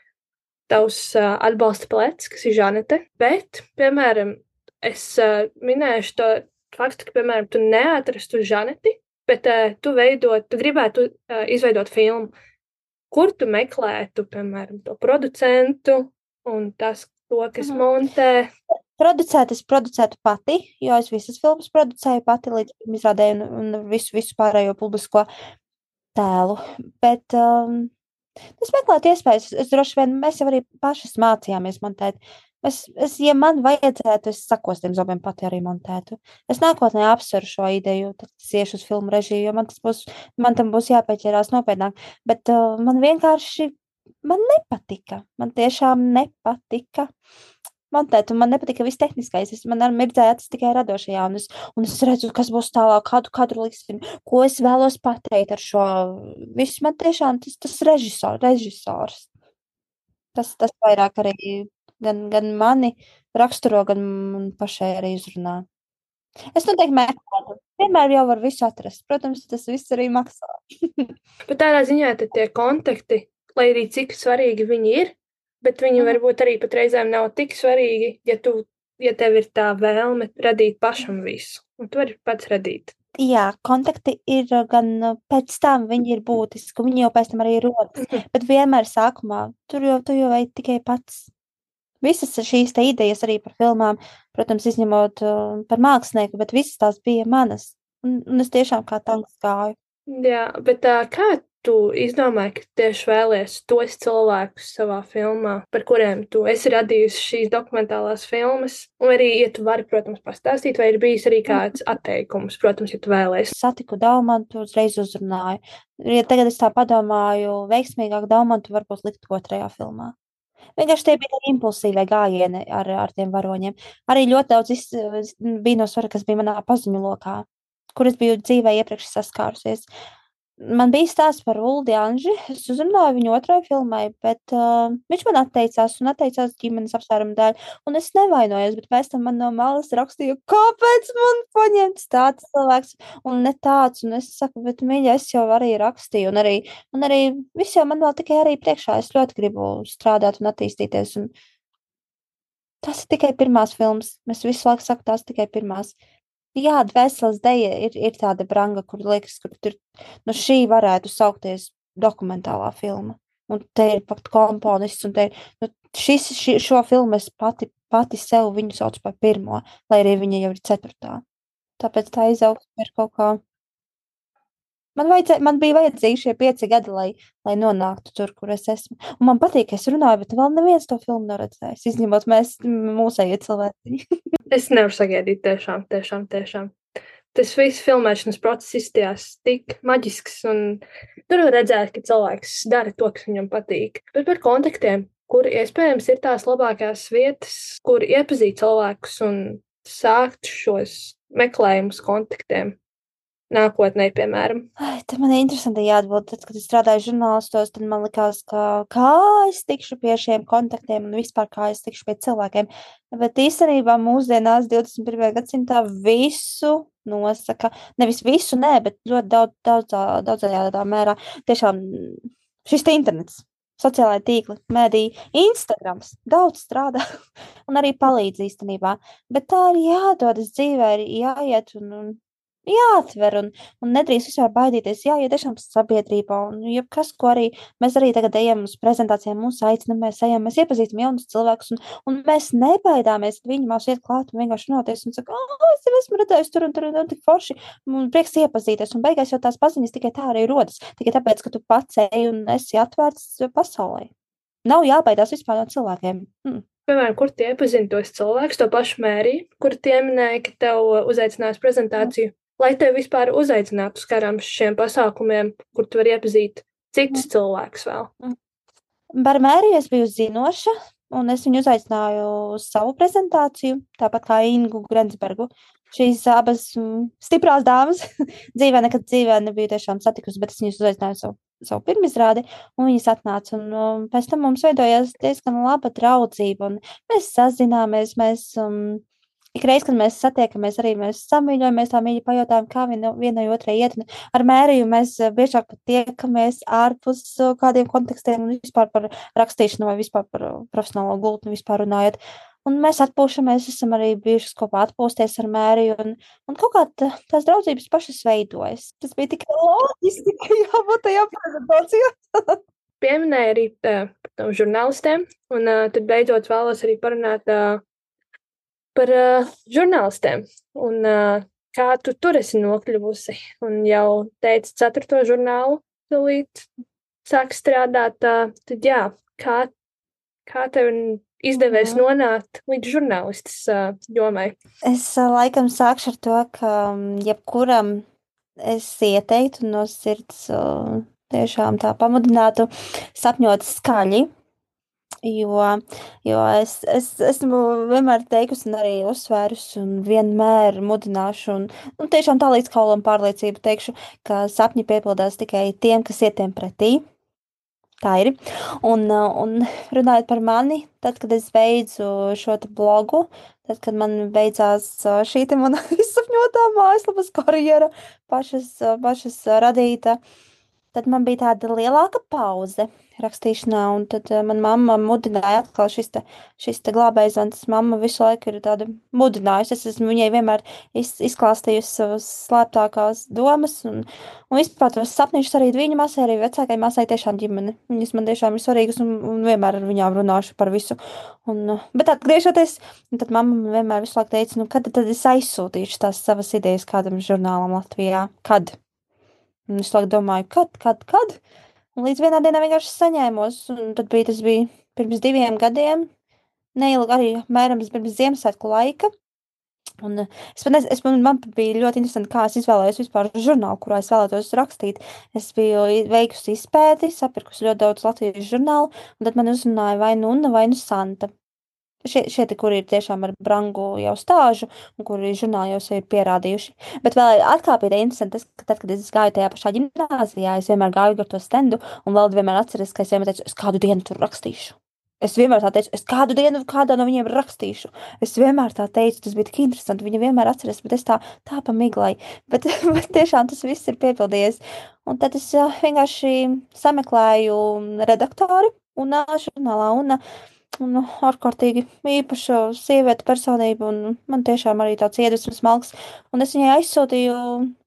[SPEAKER 1] tavs uh, atbalsta plecs, kas ir Žanete, bet, piemēram, es uh, minēšu to faktu, ka, piemēram, tu neatrastu žaneti, bet uh, tu veidot, tu gribētu uh, izveidot filmu, kur tu meklētu, piemēram, to producentu un tas, to, kas mhm. montē.
[SPEAKER 2] Producēt, es producētu pati, jo es visas filmas producēju pati līdz izrādēju un, un visu, visu pārējo publisko tēlu. Bet um, es meklētu iespējas, es droši vien, mēs jau arī pašas mācījāmies montēt. Es, es, ja man vajadzētu, es sakos tiem zobiem pati arī montētu. Es nākotnē apsveru šo ideju, tad es iešu uz filmu režiju, jo man tas būs, man tam būs jāpieķerās nopietnāk. Bet uh, man vienkārši, man nepatika. Man tiešām nepatika montēt, un man nepatika viss tehniskais. Es, man ar mirdzēja acis tikai radošajā, un es, un es redzu, kas būs tālāk, kādu kadru liksim, ko es vēlos pateikt ar šo visu. Man tiešām tas, tas režisors, režisors. Tas, tas vairāk arī gan, gan mani raksturo, gan man pašai arī izrunā. Es noteikti meklēju. Vienmēr jau var visu atrast. Protams, tas viss arī maksā.
[SPEAKER 1] bet tādā ziņā tie kontakti, lai arī cik svarīgi viņi ir, bet viņi mm. varbūt arī patreizēm nav tik svarīgi, ja, tu, ja tev ir tā vēlme radīt pašam visu. Un tu vari pats radīt.
[SPEAKER 2] Jā, kontakti ir gan pēc tam, viņi ir būtiski, viņi jau pēc tam arī rodas. Mm. Bet vienmēr sākumā tur jau tu jau ej tikai pats. Visas šīs idejas arī par filmām, protams, izņemot uh, par mākslinieku, bet visas tās bija manas. Un, un es tiešām kā tanks gāju.
[SPEAKER 1] Jā, bet uh, kā tu izdomāji, ka tieši vēlēs tos cilvēkus savā filmā, par kuriem tu esi radījusi šīs dokumentālās filmas? Un arī, ja tu vari, protams, pastāstīt, vai ir bijis arī kāds atteikums, protams, ja tu vēlēsi.
[SPEAKER 2] Satiku Daumantu, uzreiz uzrunāju. Ja tagad es tā padomāju, veiksmīgāk Daumantu varbūt likt otrajā filmā. Vienkārši tie bija impulsīvie gājieni ar, ar tiem varoņiem. Arī ļoti daudz iz, bija no svara, kas bija manā paziņu lokā, kur es biju dzīvē iepriekš saskārusies. Man bija stāsts par Uldi Anži. Es uzrunāju viņu otrai filmai, bet uh, viņš man atteicās un atteicās ģimenes apsvērumu dēļ. Un es nevainojos, bet pēc tam man no malas rakstīja, kāpēc man paņemts tāds cilvēks un ne tāds. Un es saku, bet mīļa, es jau arī rakstīju. Un arī, un arī viss jau man vēl tikai arī priekšā. Es ļoti gribu strādāt un attīstīties. Un tas ir tikai pirmās filmas. Mēs visu laiku sakām, tās tikai pirmās. Jā, dvēseles deja ir, ir tāda branga, kur liekas, ka tur, nu šī varētu saukties dokumentālā filma. un te ir pat komponists, un te ir, nu, šis, ši, šo filmu es pati, pati sev viņu saucu par pirmo, lai arī viņa jau ir ceturtā. Tāpēc tā izaugsme ir kaut kā. Man, vajadzē, man bija vajadzīgi šie pieci gadi, lai, lai nonāktu tur, kur es esmu. Un man patīk, ka es runāju, bet vēl neviens to filmu nav redzējis. Izņemot mēs, mūsējie cilvēki.
[SPEAKER 1] es nevaru sagaidīt, tiešām, tiešām, tiešām. Tas viss filmēšanas process izstījās tik maģisks, un tur var redzēt, ka cilvēks dara to, kas viņam patīk. Bet par kontaktiem, kur iespējams ir tās labākās vietas, kur iepazīt cilvēkus un sākt šos meklējumus kontaktiem nākotnē, piemēram?
[SPEAKER 2] Ai, te man ir interesanti jāatbild. Tad, kad es strādāju žurnālistos, tad man likās, ka kā es tikšu pie šiem kontaktiem un vispār kā es tikšu pie cilvēkiem. Bet īstenībā mūsdienās, 21. gadsimtā, visu nosaka, nevis visu, nē, bet ļoti daudz, daudz, daudzajā mērā. Tiešām šis te internets. Sociālai tīkli, mēdī, Instagrams daudz strādā un arī palīdz īstenībā. Bet tā ir jādodas dzīvē, ir jāiet un, un jāatver un, un nedrīkst vispār baidīties. Jā, ja tiešām sabiedrībā un jebkas, ko arī mēs arī tagad ejam uz prezentācijām, mūs aicina, mēs ejam, mēs iepazīstam jaunus cilvēkus un, un mēs nebaidāmies, ka viņi mūs iet klāt un vienkārši runāties un saka, oh, es jau esmu redzējis tur un tur un tik forši un prieks iepazīties un beigās jau tās paziņas tikai tā arī rodas, tikai tāpēc, ka tu pats ej un esi atvērts pasaulē. Nav jābaidās vispār no cilvēkiem. Hmm.
[SPEAKER 1] Piemēram, kur tie iepazina tos cilvēkus, to pašu mēriju, kur tie minēja, ka tev uzaicinās prezentāciju lai tevi vispār uzaicinātu uz kādām šiem pasākumiem, kur tu vari iepazīt citus mm. cilvēkus vēl?
[SPEAKER 2] Mm. Par mēriju es biju zinoša, un es viņu uzaicināju uz savu prezentāciju, tāpat kā Ingu Grensbergu. Šīs abas mm, stiprās dāmas dzīvē nekad dzīvē nebiju tiešām satikusi, bet es viņus uzaicināju savu, savu pirmizrādi, un viņas atnāca, un um, pēc tam mums veidojās diezgan laba draudzība, un mēs sazināmies, mēs um, Ik reiz, kad mēs satiekamies, arī mēs samīļojamies, tā mīļi pajautājam, kā viena, vienai otrai iet. Ar mēriju mēs eh, biežāk pat tiekamies ārpus eh, kādiem kontekstiem un vispār par rakstīšanu vai vispār par eh, profesionālo gultni vispār runājot. Un mēs atpūšamies, esam arī bijuši kopā atpūsties ar mēriju, un, un kaut kā tā, tās draudzības pašas veidojas. Tas bija tikai loģiski, ka jābūt tajā prezentācijā.
[SPEAKER 1] Pieminēja arī par žurnālistiem, un uh, tad beidzot vēlos arī parunāt uh, par uh, žurnālistiem un uh, kā tu tur esi nokļuvusi. Un jau teici, ceturto žurnālu tūlīt sāk strādāt. Uh, tad jā, kā, kā tev izdevies mm. nonākt līdz žurnālistas uh, jomai?
[SPEAKER 2] Es uh, laikam sākšu ar to, ka um, jebkuram es ieteiktu no sirds uh, tiešām tā pamudinātu sapņot skaļi Jo, jo es, es esmu vienmēr teikusi, un arī uzsvērusi, un vienmēr mudināšu, un, un tiešām tā līdz kaulam pārliecību teikšu, ka sapņi piepildās tikai tiem, kas ietiem pretī. Tā ir. Un, un runājot par mani, tad, kad es beidzu šo blogu, tad, kad man beidzās šī mana izsapņotā mājaslapas karjera, pašas, pašas radīta, tad man bija tāda lielāka pauze rakstīšanā, un tad uh, man mamma mudināja atkal šis te, šis te glābējzvans. Mamma visu laiku ir tāda mudinājusi. Es esmu viņai vienmēr iz, izklāstījusi savas slēptākās domas, un, un vispār tos sapniņus arī viņa masai, arī vecākai masai tiešām ģimene. Viņas man tiešām ir svarīgas, un, un vienmēr ar viņām runāšu par visu. Un, uh, bet atgriežoties, tad mamma man vienmēr visu laiku teica, nu kad tad es aizsūtīšu tās savas idejas kādam žurnālam Latvijā? Kad? Un es laiku domāju, kad, kad, kad? Un līdz vienā dienā vienkārši saņēmos, un tad bija tas bija pirms diviem gadiem, neilgi arī mēram pirms Ziemassvētku laika. Un es pat nezinu, man, man bija ļoti interesanti, kā es izvēlējos vispār žurnālu, kurā es vēlētos rakstīt. Es biju veikusi izpēti, sapirkusi ļoti daudz latviešu žurnālu, un tad man uzrunāja vai nu Una, vai nu Santa. Šie, šie te, kuri ir tiešām ar brangu jau stāžu, un kuri žurnāli jau ir pierādījuši. Bet vēl atkal bija interesanti, tas, ka tad, kad es gāju tajā pašā gimnāzijā, es vienmēr gāju ar to stendu, un vēl vienmēr atceros, ka es vienmēr teicu, es kādu dienu tur rakstīšu. Es vienmēr tā teicu, es kādu dienu kādā no viņiem rakstīšu. Es vienmēr tā teicu, tas bija tik interesanti. Viņa vienmēr atceras, bet es tā, tā pamiglai. Bet, bet tiešām tas viss ir piepildījies. Un tad es vienkārši sameklēju redaktori un žurnālā. Un, un ārkārtīgi īpaša sieviete personība, un man tiešām arī tāds iedvesmas malks. Un es viņai aizsūtīju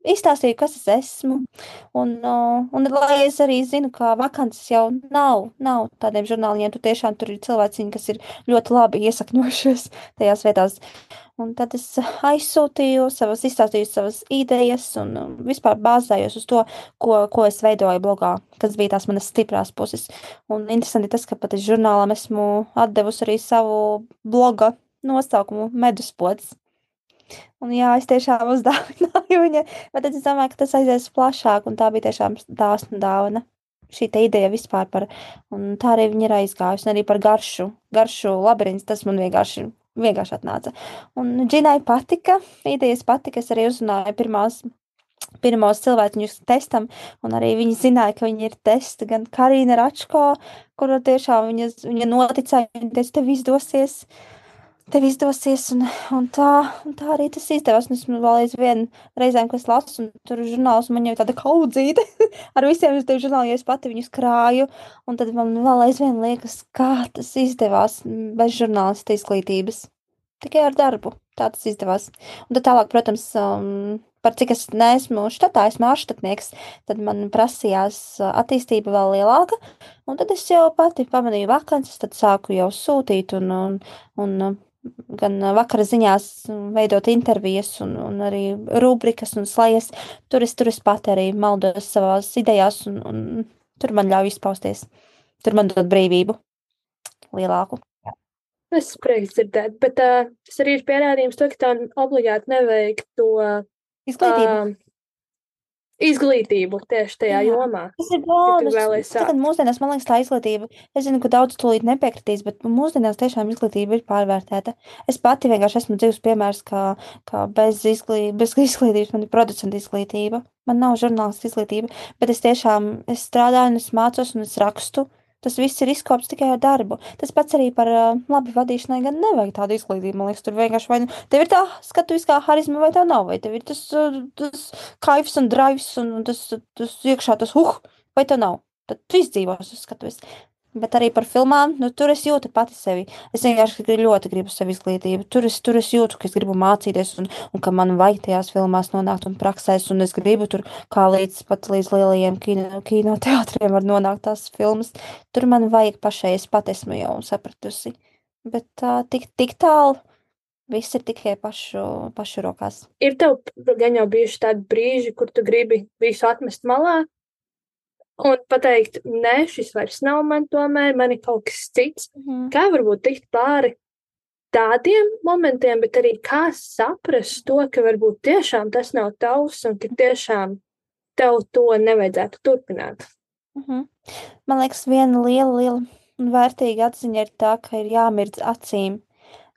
[SPEAKER 2] izstāstīju, kas es esmu. Un, uh, un lai es arī zinu, ka vakances jau nav, nav tādiem žurnāliem, tu tiešām tur ir cilvēciņi, kas ir ļoti labi iesakņojušies tajās vietās. Un tad es aizsūtīju savas, izstāstīju savas idejas un vispār bāzējos uz to, ko, ko es veidoju blogā, kas bija tās manas stiprās puses. Un interesanti tas, ka pat es žurnālam esmu atdevusi arī savu bloga nosaukumu Meduspods. Un jā, es tiešām uzdāvināju viņai, bet es domāju, ka tas aizies plašāk, un tā bija tiešām dāsna dāvana. Šī ideja vispār par, un tā arī viņa ir aizgājusi, un arī par garšu, garšu labirints, tas man vienkārši, vienkārši atnāca. Un Džinai patika, idejas patika, es arī uzrunāju pirmās pirmos cilvēciņus testam, un arī viņi zināja, ka viņi ir testi, gan Karina Račko, kuru tiešām viņa, viņa noticēja, viņa teica, tev izdosies, tev izdosies, un, un, tā, un tā arī tas izdevās. Un es vēl aizvien reizēm, kad es lasu, un tur žurnāls, man jau tāda kaudzīte ar visiem uz tiem žurnāliem, ja es pati viņus krāju, un tad man vēl aizvien liekas, kā tas izdevās bez žurnālista izglītības. Tikai ar darbu. Tā tas izdevās. Un tad tālāk, protams, um, par cik es neesmu štatā, esmu ārštatnieks, tad man prasījās attīstība vēl lielāka, un tad es jau pati pamanīju vakances, tad sāku jau sūtīt un, un, un gan vakara ziņās veidot intervijas un, un arī rubrikas un slajas. Tur es, tur es pati arī maldos savās idejās un, un tur man ļauj izpausties. Tur man dod brīvību lielāku.
[SPEAKER 1] Es prieks dzirdēt, bet uh, tas arī ir pierādījums to, ka tā obligāti nevajag to
[SPEAKER 2] Izglītību.
[SPEAKER 1] uh, izglītību tieši tajā
[SPEAKER 2] Jā.
[SPEAKER 1] jomā.
[SPEAKER 2] Tas ir
[SPEAKER 1] vēlējies
[SPEAKER 2] Tagad mūsdienās, man liekas, tā izglītība. Es zinu, ka daudz tūlīt nepiekritīs, bet mūsdienās tiešām izglītība ir pārvērtēta. Es pati vienkārši esmu dzīves piemērs, kā, kā bez, izglī, bez izglītības man ir producenta izglītība. Man nav žurnālists izglītība, bet es tiešām es strādāju un es mācos un es rakstu. Tas viss ir izkopts tikai ar darbu. Tas pats arī par uh, labi vadīšanai, gan nevajag tādu izglītību. Man liekas, tur vienkārši vai nu tev ir tā skatuviskā harizma, vai tā nav, vai tev ir tas, tas kaifs un draivs un, tas, tas iekšā tas uh, vai tā nav. Tad tu izdzīvos uz skatuves. Bet arī par filmām, nu, tur es jūtu pati sevi. Es vienkārši ļoti gribu sevi izglītību. Tur es, tur es jūtu, ka es gribu mācīties, un, un ka man vajag tajās filmās nonākt un praksēs, un es gribu tur kā līdz pat līdz lielajiem kino, kinoteātriem var nonākt tās filmas. Tur man vajag pašai, es pat esmu jau sapratusi. Bet tā, tik, tik tālu viss ir tikai pašu, pašu rokās.
[SPEAKER 1] Ir tev gan jau bijuši tādi brīži, kur tu gribi visu atmest malā un pateikt, nē, šis vairs nav man tomēr, man ir kaut kas cits.
[SPEAKER 2] Mhm.
[SPEAKER 1] Kā varbūt tikt pāri tādiem momentiem, bet arī kā saprast to, ka varbūt tiešām tas nav tavs un ka tiešām tev to nevajadzētu turpināt.
[SPEAKER 2] Mhm. Man liekas, viena liela, liela un vērtīga atziņa ir tā, ka ir jāmirdz acīm.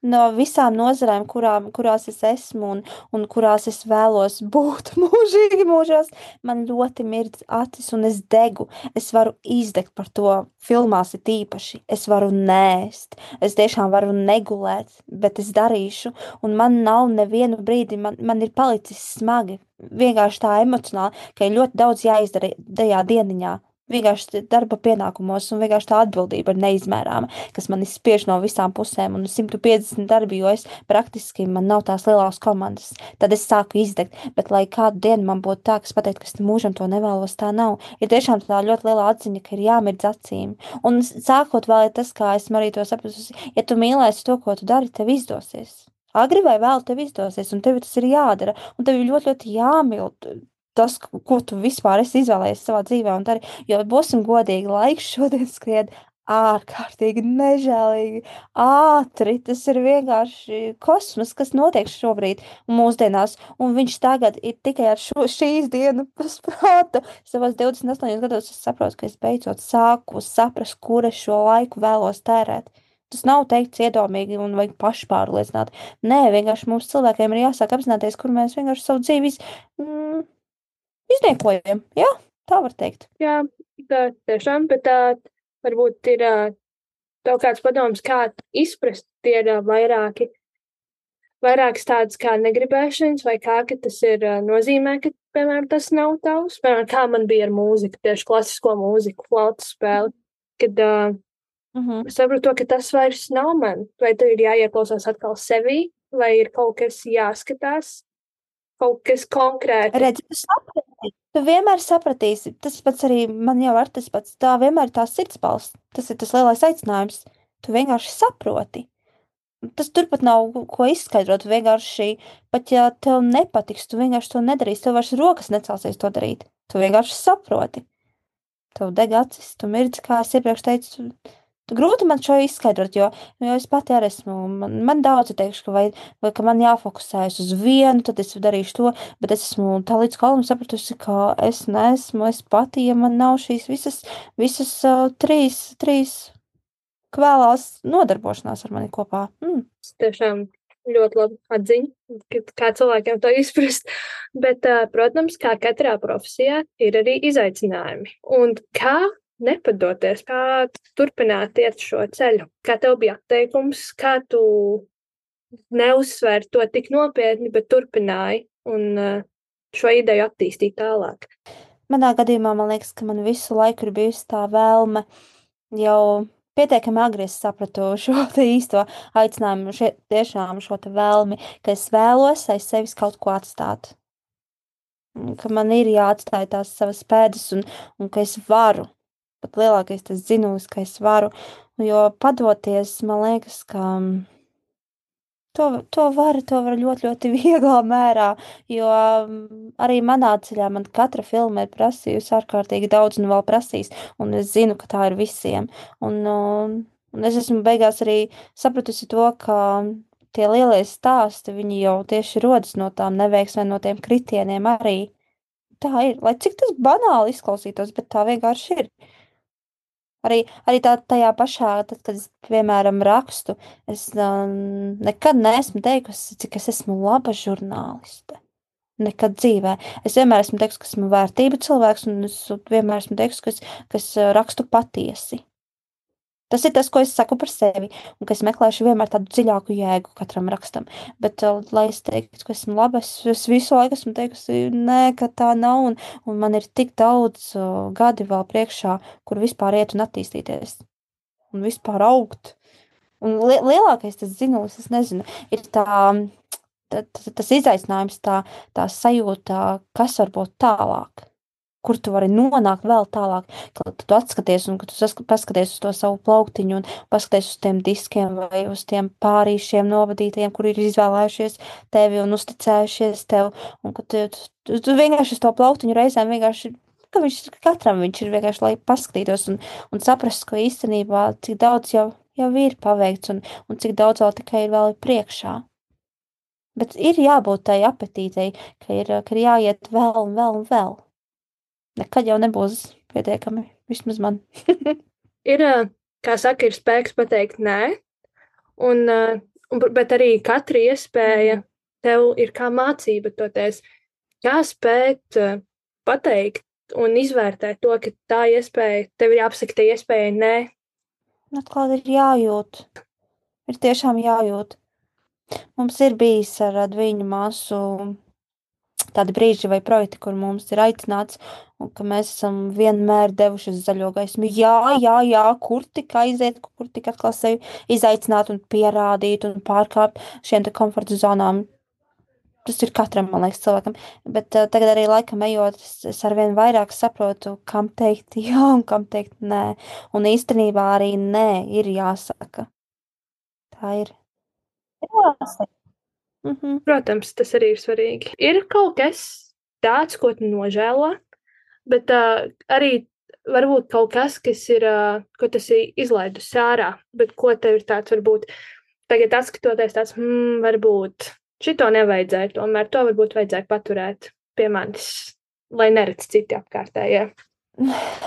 [SPEAKER 2] No visām nozarēm, kurām, kurās es esmu un, un kurās es vēlos būt mūžīgi mūžos, man ļoti mirdz acis un es degu. Es varu izdegt par to. Filmās ir īpaši. Es varu nēst. Es tiešām varu negulēt, bet es darīšu. Un man nav nevienu brīdi, man, man ir palicis smagi. Vienkārši tā emocionāli, ka ir ļoti daudz jāizdara tajā dieniņā. Vienkārši darba pienākumos, un vienkārši tā atbildība ir neizmērāma, kas man izspiež no visām pusēm, un 150 darbi, jo es praktiski man nav tās lielās komandas. Tad es sāku izdegt, bet lai kādu dienu man būtu tā, ka es pateiktu, ka es mūžam to nevēlos, tā nav. Ir tiešām tā ļoti liela atziņa, ka ir jāmirdz acīm. Un sākot vēl ir tas, kā esmu arī to sapratusi, ja tu mīlēsi to, ko tu dari, tev izdosies. Agri vai vēl tev izdosies, un tev tas ir jādara, un tev ļoti, ļoti jāmīl tas, ko tu vispār esi izvēlējies savā dzīvē. Arī, jo būsim godīgi, laiks šodien skrien ārkārtīgi nežēlīgi, ātri. Tas ir vienkārši kosmos, kas notiek šobrīd mūsdienās. Un viņš tagad ir tikai ar šo, šīs dienu prāta. Savos 28 gados es saprotu, ka es beidzot sāku saprast, kur es šo laiku vēlos tērēt. Tas nav teikts iedomīgi un vajag pašpārliecināt. Nē, vienkārši mums cilvēkiem ir jāsāk apzināties, kur mēs vienkārši savu dzīvi mm, izniekojam. Jā, tā var teikt.
[SPEAKER 1] Jā, tā tiešām, bet tā varbūt ir tev kāds padoms, kā izprast tie ir vairāki, vairākas tādas kā negribēšanas, vai kā, tas ir nozīmē, ka, piemēram, tas nav tavs. Piemēram, kā man bija ar mūziku, tieši klasisko mūziku, flautas spēli, kad uh,
[SPEAKER 2] Mhm.
[SPEAKER 1] es saprotu, ka tas vairs nav man, vai tev ir jāieklausās atkal sevī, vai ir kaut kas jāskatās. kaut kas konkrēti.
[SPEAKER 2] Redzi, tu saprati. Tu vienmēr sapratīsi. Tas pats arī man jau ar tas pats. Tā vienmēr ir tā sirdsbalss. Tas ir tas lielais aicinājums. Tu vienkārši saproti. Tas turpat nav ko izskaidrot. Tu vienkārši, pat ja tev nepatiks, tu vienkārši to nedarīsi. Tev vairs rokas necelsies to darīt. Tu vienkārši saproti. Tev deg acis, tu mirdzi, kā es iepriekš teicu, Grūti man šo izskaidrot, jo, jo es pati arī esmu. Man, man daudz teikšu, ka, vai, vai ka man jāfokusējas uz vienu, tad es darīšu to, bet es esmu tā līdz galam sapratusi, ka es neesmu es pati, ja man nav šīs visas, visas uh, trīs, trīs kvēlās nodarbošanās ar mani kopā. Mm.
[SPEAKER 1] Tiešām ļoti labi atziņa, kā cilvēkiem to izprast. Bet, protams, kā katrā profesijā, ir arī izaicinājumi. Un kā nepadoties, kā turpināt iet šo ceļu. Kā tev bija atteikums, kā tu neuzsvēri to tik nopietni, bet turpināji un uh, šo ideju attīstīt tālāk.
[SPEAKER 2] Manā gadījumā man liekas, ka man visu laiku ir bijusi tā vēlme jau pietiekami agri sapratu šo īsto aicinājumu, šie, tiešām šo vēlmi, ka es vēlos aiz sevis kaut ko atstāt. Ka man ir jāatstāj tās savas pēdas un, un ka es varu pat lielākais tas zinums, ka es varu. Jo padoties, man liekas, ka mm, to, to var, to var ļoti, ļoti vieglā mērā. Jo mm, arī manā ceļā man katra filma ir prasījusi ārkārtīgi daudz un vēl prasīs. Un es zinu, ka tā ir visiem. Un, un, un es esmu beigās arī sapratusi to, ka tie lielie stāsti, viņi jau tieši rodas no tām neveiksmēm, no tiem kritieniem arī. Tā ir, lai cik tas banāli izklausītos, bet tā vienkārši ir. Arī, arī tā, tajā pašā, tad, kad es, piemēram, rakstu, es um, nekad neesmu teikusi, cik es esmu laba žurnāliste. Nekad dzīvē. Es vienmēr esmu teikusi, ka esmu vērtība cilvēks, un es vienmēr esmu teikusi, ka es, ka es rakstu patiesi. Tas ir tas, ko es saku par sevi, un ka es meklēšu vienmēr tādu dziļāku jēgu katram rakstam. Bet, uh, lai es teiktu, ka esmu laba, es, es visu laiku esmu teikusi, nē, ka tā nav, un, un man ir tik daudz uh, gadi vēl priekšā, kur vispār iet un attīstīties, un vispār augt. Un li lielākais tas zinulis, es nezinu, ir tā, tā tas izaicinājums, tā, tā sajūta, kas var būt tālāk kur tu vari nonākt vēl tālāk, kad tu atskaties un kad tu paskaties uz to savu plauktiņu un paskaties uz tiem diskiem vai uz tiem pārīšiem novadītajiem, kuri ir izvēlējušies tevi un uzticējušies tev, un kad tu, tu, tu vienkārši uz to plauktiņu reizēm vienkārši ka viņš katram viņš ir vienkārši, lai paskatītos un, un saprastu, ka īstenībā cik daudz jau, jau ir paveikts un, un cik daudz vēl tikai ir vēl priekšā. Bet ir jābūt tai apetītei, ka ir, ka ir jāiet vēl un vēl un vēl nekad jau nebūs pietiekami, vismaz man.
[SPEAKER 1] ir, kā saka, ir spēks pateikt nē, un, bet arī katra iespēja tev ir kā mācība toties, kā spēt pateikt un izvērtēt to, ka tā iespēja, tev ir jāapsaka, tā iespēja nē.
[SPEAKER 2] Atkal ir jājūt. Ir tiešām jājūt. Mums ir bijis ar viņu māsu tādi brīži vai projekti, kur mums ir aicināts, un ka mēs esam vienmēr devuši uz zaļo gaismu. Jā, jā, jā, kur tik aiziet, kur tik atkal sevi izaicināt un pierādīt un pārkāpt šiem te komforta zonām. Tas ir katram, man liekas, cilvēkam. Bet uh, tagad arī laikam ejot, es, es arvien vairāk saprotu, kam teikt jā un kam teikt nē. Un īstenībā arī nē ir jāsaka. Tā ir. Jāsaka.
[SPEAKER 1] Mm -hmm. Protams, tas arī ir svarīgi. Ir kaut kas tāds, ko tu nožēlo, bet uh, arī varbūt kaut kas, kas ir, uh, ko tas ir izlaidus ārā, bet ko tev ir tāds, varbūt tagad atskatoties, tāds, hmm, varbūt šito nevajadzēja, tomēr to varbūt vajadzēja paturēt pie manis, lai neredz citi apkārtējie.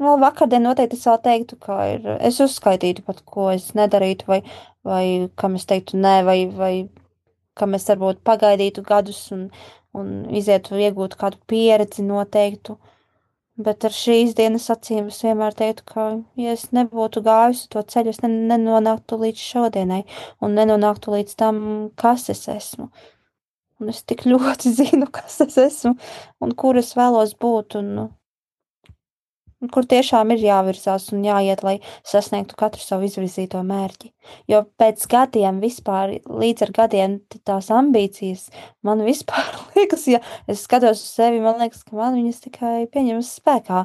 [SPEAKER 2] Vēl vakardien noteikti es vēl teiktu, ka ir, es uzskaitītu pat, ko es nedarītu, vai, vai kam es teiktu nē, vai, vai kam es varbūt pagaidītu gadus un, un izietu, iegūtu kādu pieredzi noteiktu. Bet ar šīs dienas acīm es vienmēr teiktu, ka, ja es nebūtu gājusi to ceļu, es nenonāktu līdz šodienai un nenonāktu līdz tam, kas es esmu. Un es tik ļoti zinu, kas es esmu un kur es vēlos būt. Un, kur tiešām ir jāvirzās un jāiet, lai sasniegtu katru savu izvirzīto mērķi. Jo pēc gadiem vispār, līdz ar gadiem tās ambīcijas, man vispār liekas, ja es skatos uz sevi, man liekas, ka man viņas tikai pieņemas spēkā.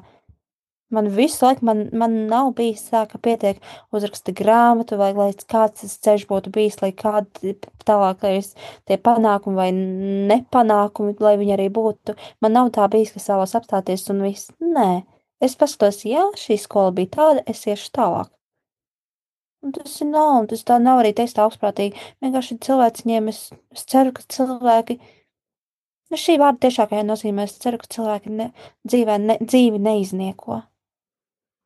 [SPEAKER 2] Man visu laiku, man, man nav bijis tā, ka pietiek uzrakstīt grāmatu, vai lai kāds tas ceļš būtu bijis, lai kādi tālākais tie panākumi vai nepanākumi, lai viņi arī būtu. Man nav tā bijis, ka savos apstāties un viss. Nē, es paskatos, jā, šī skola bija tāda, es iešu tālāk. Un tas ir nav, un tas tā nav arī teikt augstprātīgi. Vienkārši cilvēciņiem es, es ceru, ka cilvēki, nu šī vārda tiešākajā nozīmē, es ceru, ka cilvēki ne, dzīvē, ne, dzīvi neiznieko.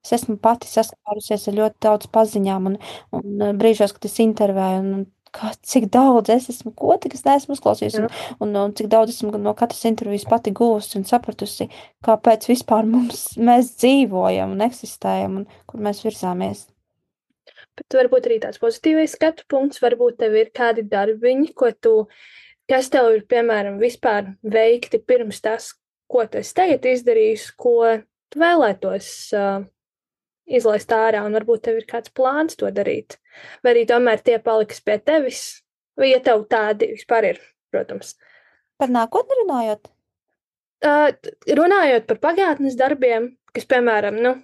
[SPEAKER 2] Es esmu pati saskārusies ar ļoti daudz paziņām un, un uh, brīžos, kad es intervēju, un, un kā, cik daudz es esmu koti, kas neesmu uzklausījusi, un, un, un cik daudz esmu no katras intervijas pati gūsti un sapratusi, kāpēc vispār mums, mēs dzīvojam un eksistējam un kur mēs virzāmies.
[SPEAKER 1] Bet varbūt arī tāds pozitīvais skatu punkts, varbūt tev ir kādi darbiņi, ko tu, kas tev ir, piemēram, vispār veikti pirms tas, ko tu esi tagad izdarījis, ko tu vēlētos uh, izlaist ārā, un varbūt tev ir kāds plāns to darīt. Vai arī tomēr tie paliks pie tevis, vai ja tev tādi vispār ir, protams.
[SPEAKER 2] Par nākotni runājot?
[SPEAKER 1] Uh, runājot par pagātnes darbiem, kas, piemēram, nu,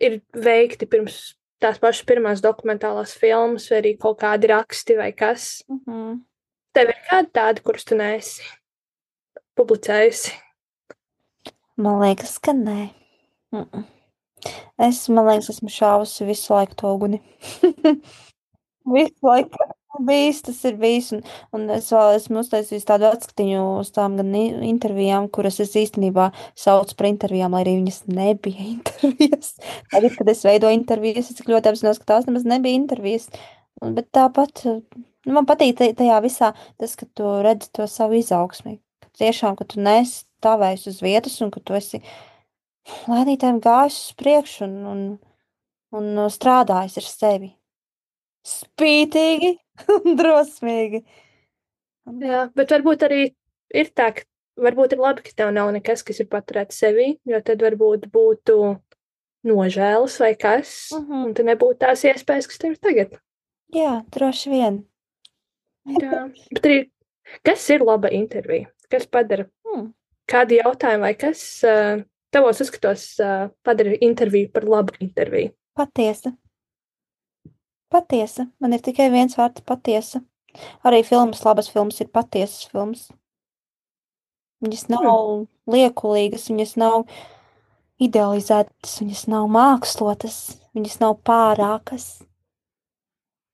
[SPEAKER 1] ir veikti pirms tās pašas pirmās dokumentālās filmas, vai arī kaut kādi raksti vai kas.
[SPEAKER 2] Mm -hmm.
[SPEAKER 1] Tev ir kādi tādi, kurus tu neesi publicējusi?
[SPEAKER 2] Man liekas, ka nē. Mm -mm. Es, man liekas, esmu šāvusi visu laiku to uguni. visu laiku bijis, tas ir bijis. Un, un es vēl esmu uztaisījis tādu atskatiņu uz tām gan intervijām, kuras es īstenībā saucu par intervijām, lai arī viņas nebija intervijas. Tagad, kad es veidoju intervijas, es ļoti apzinos, ka tās nemaz nebija intervijas. Bet tāpat nu, man patīk tajā visā tas, ka tu redzi to savu izaugsmi. Tiešām, ka tu nestāvēsi uz vietas un ka tu esi lēnītēm gājis uz priekšu un, un, un strādājis ar sevi. Spītīgi un drosmīgi.
[SPEAKER 1] Jā, bet varbūt arī ir tā, ka varbūt ir labi, ka tev nav nekas, kas ir paturēts sevī, jo tad varbūt būtu nožēlas vai kas, uh
[SPEAKER 2] Mhm.
[SPEAKER 1] -huh. un tad nebūtu tās iespējas, kas tev ir tagad.
[SPEAKER 2] Jā, droši vien.
[SPEAKER 1] Jā, bet arī, kas ir laba intervija? Kas padara
[SPEAKER 2] Hmm.
[SPEAKER 1] kādi jautājumi vai kas uh, tavos uzskatos uh, padara interviju par labu interviju?
[SPEAKER 2] Patiesa. Patiesa. Man ir tikai viens vārds - patiesa. Arī filmas, labas filmas ir patiesas filmas. Viņas nav
[SPEAKER 1] Hmm.
[SPEAKER 2] liekulīgas, viņas nav idealizētas, viņas nav mākslotas, viņas nav pārākas.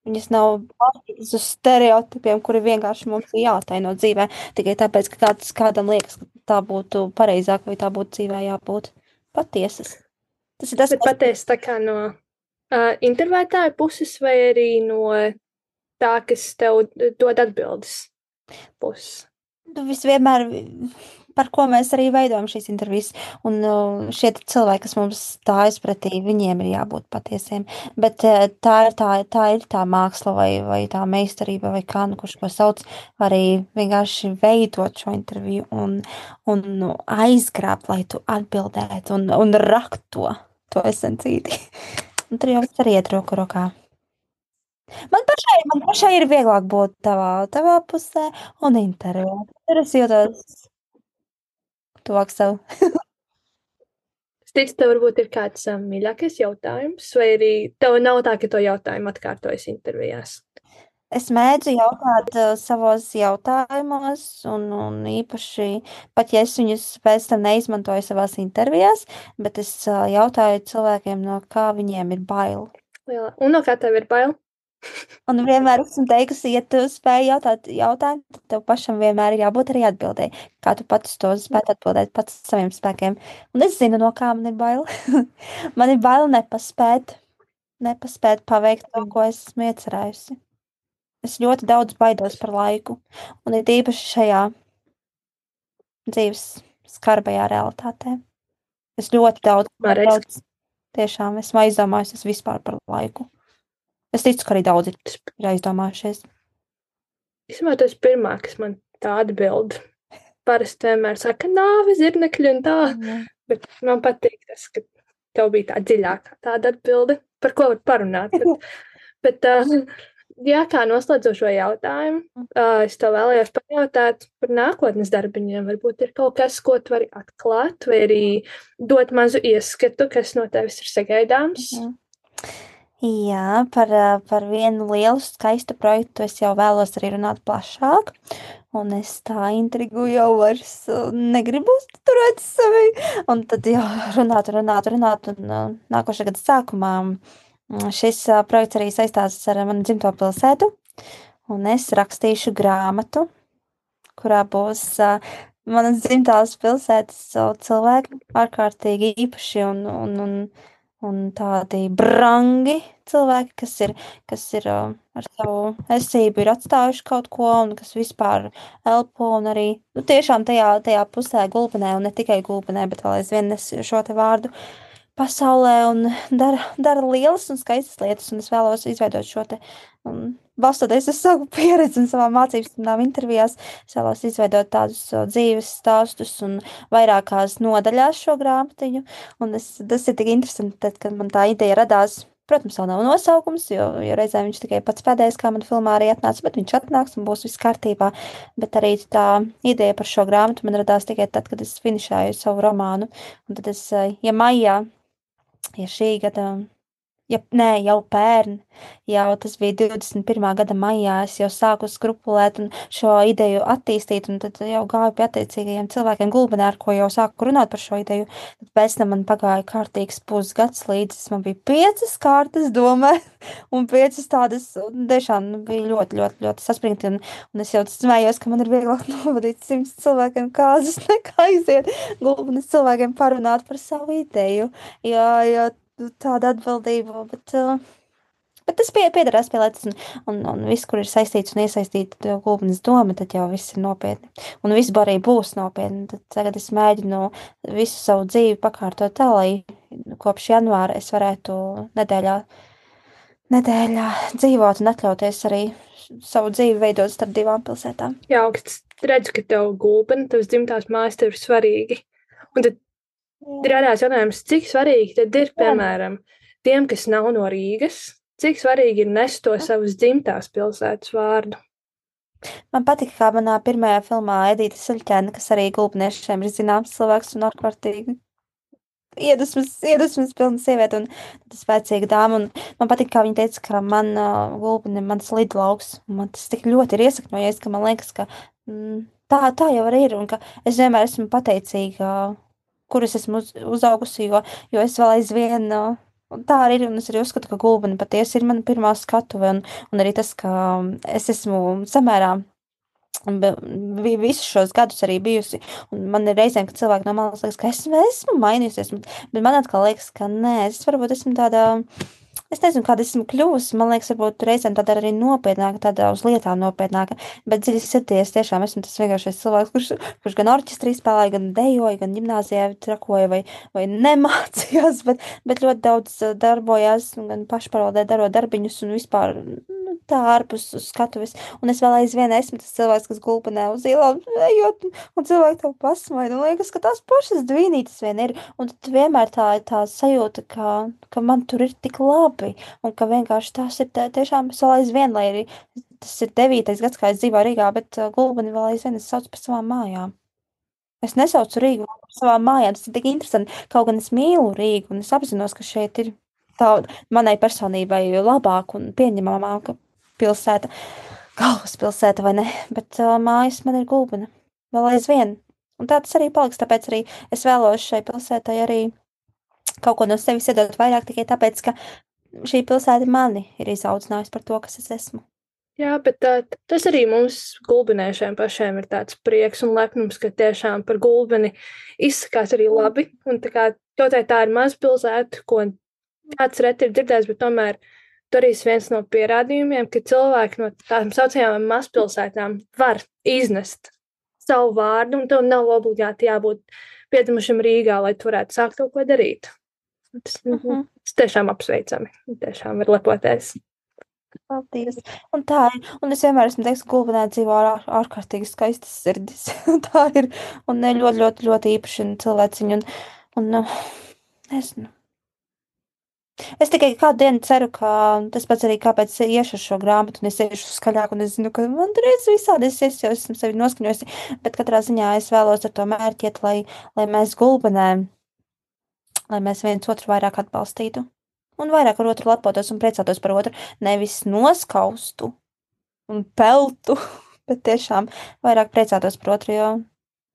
[SPEAKER 2] Viņas nav balstītas uz stereotipiem, kuri vienkārši mums ir jātaino dzīvē, tikai tāpēc, ka kāds, kādam liekas, ka tā būtu pareizāk vai tā būtu dzīvē jābūt patiesas. Tas ir tas, kas
[SPEAKER 1] patiesi tā kā no uh, intervētāja puses vai arī no tā, kas tev dod atbildes puses.
[SPEAKER 2] Nu, vis vienmēr, par ko mēs arī veidojam šīs intervijas. Un uh, šie cilvēki, kas mums stājas pretī, viņiem ir jābūt patiesiem. Bet uh, tā ir tā, tā, ir tā māksla vai, vai tā meistarība, vai kā nu kurš ko sauc, arī vienkārši veidot šo interviju un, un aizgrābt, lai tu atbildētu un, un rakt to, to esencīti. Un tur jau viss arī iet roku rokā. Man pašai, man pašai ir vieglāk būt tavā, tavā pusē un intervijā. Tur es jūtos tuvāk sev.
[SPEAKER 1] Es ticu, tev varbūt ir kāds um, mīļākais jautājums, vai arī tev nav tā, ka to jautājumu atkārtojas intervijās.
[SPEAKER 2] Es mēdzu jautāt uh, savos jautājumos, un, un īpaši pat ja es viņus pēc tam neizmantoju savās intervijās, bet es uh, jautāju cilvēkiem, no kā viņiem ir bail.
[SPEAKER 1] Un no kā tev ir bail?
[SPEAKER 2] Un vienmēr esmu teikusi, ja tu spēj jautāt jautājumu, tad tev pašam vienmēr ir jābūt arī atbildēji. Kā tu pats to spētu atbildēt pats saviem spēkiem. Un es zinu, no kā man ir bail. man ir bail nepaspēt, nepaspēt paveikt to, ko es esmu iecerējusi. Es ļoti daudz baidos par laiku, un ir īpaši šajā dzīves skarbajā realitātē. Es ļoti daudz,
[SPEAKER 1] Vēlreiz.
[SPEAKER 2] daudz tiešām esmu aizdomājusies vispār par laiku. Es ticu, ka arī daudzi ir aizdomājušies.
[SPEAKER 1] Īsumā tas pirmā, kas man tā atbild. Parasti vienmēr saka, nāve, zirnekļi un tā. Bet man patīk tas, ka tev bija tā dziļākā tāda atbilde, par ko var parunāt. Bet, bet uh, jā, kā noslēdzošo jautājumu, uh, es tev vēlējos pajautāt par nākotnes darbiņiem. Varbūt ir kaut kas, ko tu vari atklāt, vai arī dot mazu ieskatu, kas no tevis ir sagaidāms.
[SPEAKER 2] Mhm. Jā, par, par vienu lielu skaistu projektu es jau vēlos arī runāt plašāk. Un es tā intrigu jau vairs negribu turēt sevi. Un tad jau runāt, runāt, runāt. Un nākošā gada sākumā šis projekts arī saistās ar manu dzimto pilsētu. Un es rakstīšu grāmatu, kurā būs manas dzimtās pilsētas cilvēki ārkārtīgi īpaši un, un, un un tādi brangi cilvēki, kas ir, kas ir uh, ar savu esību ir atstājuši kaut ko un kas vispār elpo un arī, nu, tiešām tajā, tajā pusē gulbenē un ne tikai gulbenē, bet vēl aizvien nes šo te vārdu pasaulē un dara, dara lielas un skaistas lietas un es vēlos izveidot šo te um, balstoties uz savu pieredzi un savām mācību stundām intervijās, es vēlos izveidot tādus dzīves stāstus un vairākās nodaļās šo grāmatiņu. Un es, tas ir tik interesanti, tad, kad man tā ideja radās. Protams, vēl nav nosaukums, jo, jo reizē viņš tikai pats pēdējais, kā man filmā arī atnāca, bet viņš atnāks un būs viss kārtībā. Bet arī tā ideja par šo grāmatu man radās tikai tad, kad es finišēju savu romānu. Un tad es, uh, ja maijā, ja šī gada ja, nē, jau pērn, jau tas bija 21. gada maijā, es jau sāku skrupulēt un šo ideju attīstīt, un tad jau gāju pie attiecīgajiem cilvēkiem gulbenē, ar ko jau sāku runāt par šo ideju. Tad pēc tam man pagāja kārtīgs pusgads, līdz man bija piecas kārtas domē, un piecas tādas, tiešām nu, bija ļoti, ļoti, ļoti saspringti, un, un es jau smējos, ka man ir vieglāk novadīt simts cilvēkiem kāzas, nekā aiziet gulbenes cilvēkiem parunāt par savu ideju, jo, jo tāda atbildība, bet, uh, bet tas pie, piedarās pie lietas, un, un, un viss, kur ir saistīts un iesaistīta gulbenes doma, tad jau viss ir nopietni. Un viss arī būs nopietni. Tad tagad es mēģinu visu savu dzīvi pakārtot tā, lai kopš janvāra es varētu nedēļā, nedēļā dzīvot un atļauties arī savu dzīvi veidot starp divām pilsētām.
[SPEAKER 1] Jā, augsts redzu, ka tev gulbeni, tavs dzimtās mājas tev ir svarīgi. Un tad Ir radās jautājums, cik svarīgi tad ir, piemēram, tiem, kas nav no Rīgas, cik svarīgi ir nest to savas dzimtās pilsētas vārdu.
[SPEAKER 2] Man patīk, kā manā pirmajā filmā Edita Suļķēna, kas arī gulbniešiem ir zināms cilvēks un ārkārtīgi iedvesmas, iedvesmas pilna sieviete un spēcīga dāma. Un man patīk, kā viņa teica, ka man uh, gulbini ir mans lidlauks. Man tas tik ļoti ir iesakņojies, ka man liekas, ka mm, tā, tā jau arī ir un ka es vienmēr esmu pateicīga kuras esmu uz, uzaugusi, jo, jo es vēl aizvien. Tā arī ir, un es arī uzskatu, ka gulbene patiesi ir mana pirmā skatuve, un, un arī tas, ka es esmu samērā bija visus šos gadus arī bijusi. Un man ir reizēm, kad cilvēki no malas liekas, ka es esmu mainījusies, bet, man atkal liekas, ka nē, es varbūt esmu tādā. Es nezinu, kāda esmu kļuvusi. Man liekas, varbūt reizēm tāda arī nopietnāka, tāda uz lietām nopietnāka. Bet dziļi sirdies, tiešām esmu tas vienkāršais cilvēks, kurš, kurš gan orķestrī spēlēja, gan dejoja, gan gimnāzijā trakoja vai, vai nemācījās, bet, bet ļoti daudz darbojās, gan pašparaldē darot darbiņus un vispār tā ārpus skatuves. Un es vēl aizvien esmu tas cilvēks, kas gulpenē uz ielām ejot, un cilvēki to pasmaida. Un liekas, ka tās pašas dvīnītes vien ir. Un tad vienmēr tā ir tā sajūta, ka, ka man tur ir tik labi, un ka vienkārši tās ir tā, tiešām es vēl aizvien, lai arī tas ir devītais gads, kā es dzīvoju Rīgā, bet uh, gulbeni vēl aizvien es saucu par savām mājām. Es nesaucu Rīgu par savām mājām, tas ir tik interesanti. Kaut gan es mīlu Rīgu, un es apzinos, ka šeit ir tā manai personībai labāk un pieņemamāk pilsēta, galvaspilsēta vai ne, bet uh, mājas man ir gulbina vēl aizvien. Un tā tas arī paliks, tāpēc arī es vēlos šai pilsētai arī kaut ko no sevis iedot vairāk tikai tāpēc, ka šī pilsēta mani ir izaudzinājusi par to, kas es esmu.
[SPEAKER 1] Jā, bet tā, tas arī mums, gulbinēšiem pašiem, ir tāds prieks un lepnums, ka tiešām par gulbini izsakās arī labi. Un tā kā kaut tā ir mazpilsēta, ko kāds reti ir dzirdējis, bet tomēr Tur ir viens no pierādījumiem, ka cilvēki no tādām saucamajām mazpilsētām var iznest savu vārdu, un tev nav obligāti jābūt piedzimušam Rīgā, lai tu varētu sākt kaut ko darīt. Tas, uh -huh. tas tiešām apsveicami. Tiešām ir lepoties.
[SPEAKER 2] Paldies. Un tā ir. Un es vienmēr esmu teiks, ka gulbenē dzīvo ār, ārkārtīgi skaistas sirdis. tā ir. Un ne ļoti, ļoti, ļoti īpaši un cilvēciņi. Un, un nezinu. Es tikai kādu dienu ceru, ka tas pats arī kāpēc iešu ar šo grāmatu, un es iešu skaļāk, un es zinu, ka man tur ir visādi, es, es jau esmu sevi noskaņojusi, bet katrā ziņā es vēlos ar to mērķiet, lai, lai mēs gulbenē, lai mēs viens otru vairāk atbalstītu, un vairāk ar otru lepotos un priecātos par otru, nevis noskaustu un peltu, bet tiešām vairāk priecātos par otru, jo,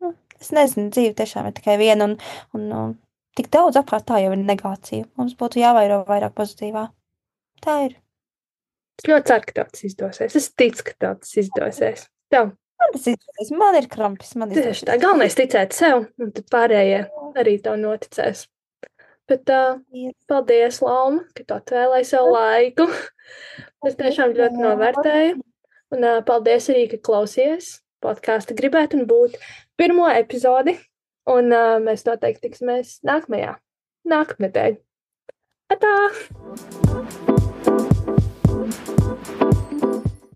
[SPEAKER 2] nu, es nezinu, dzīve tiešām ir tikai viena, un, un, un tik daudz apkārt tā jau ir negācija. Mums būtu jāvairo vairāk pozitīvā. Tā ir.
[SPEAKER 1] Es ļoti ceru, ka tas izdosies. Es ticu, ka tas izdosies. Tev.
[SPEAKER 2] Man tas izdosies. Man ir krampis. Man
[SPEAKER 1] Tieši tā. Galvenais ticēt sev, un tad pārējie arī tev noticēs. Bet uh, paldies, Lauma, ka tu atvēlēji sev laiku. es tiešām ļoti novērtēju. Un uh, paldies arī, ka klausies podkāstu gribēt un būt pirmo epizodi Un uh, mēs noteikti tiksimies nākamajā, nākamnedēļ. Atā!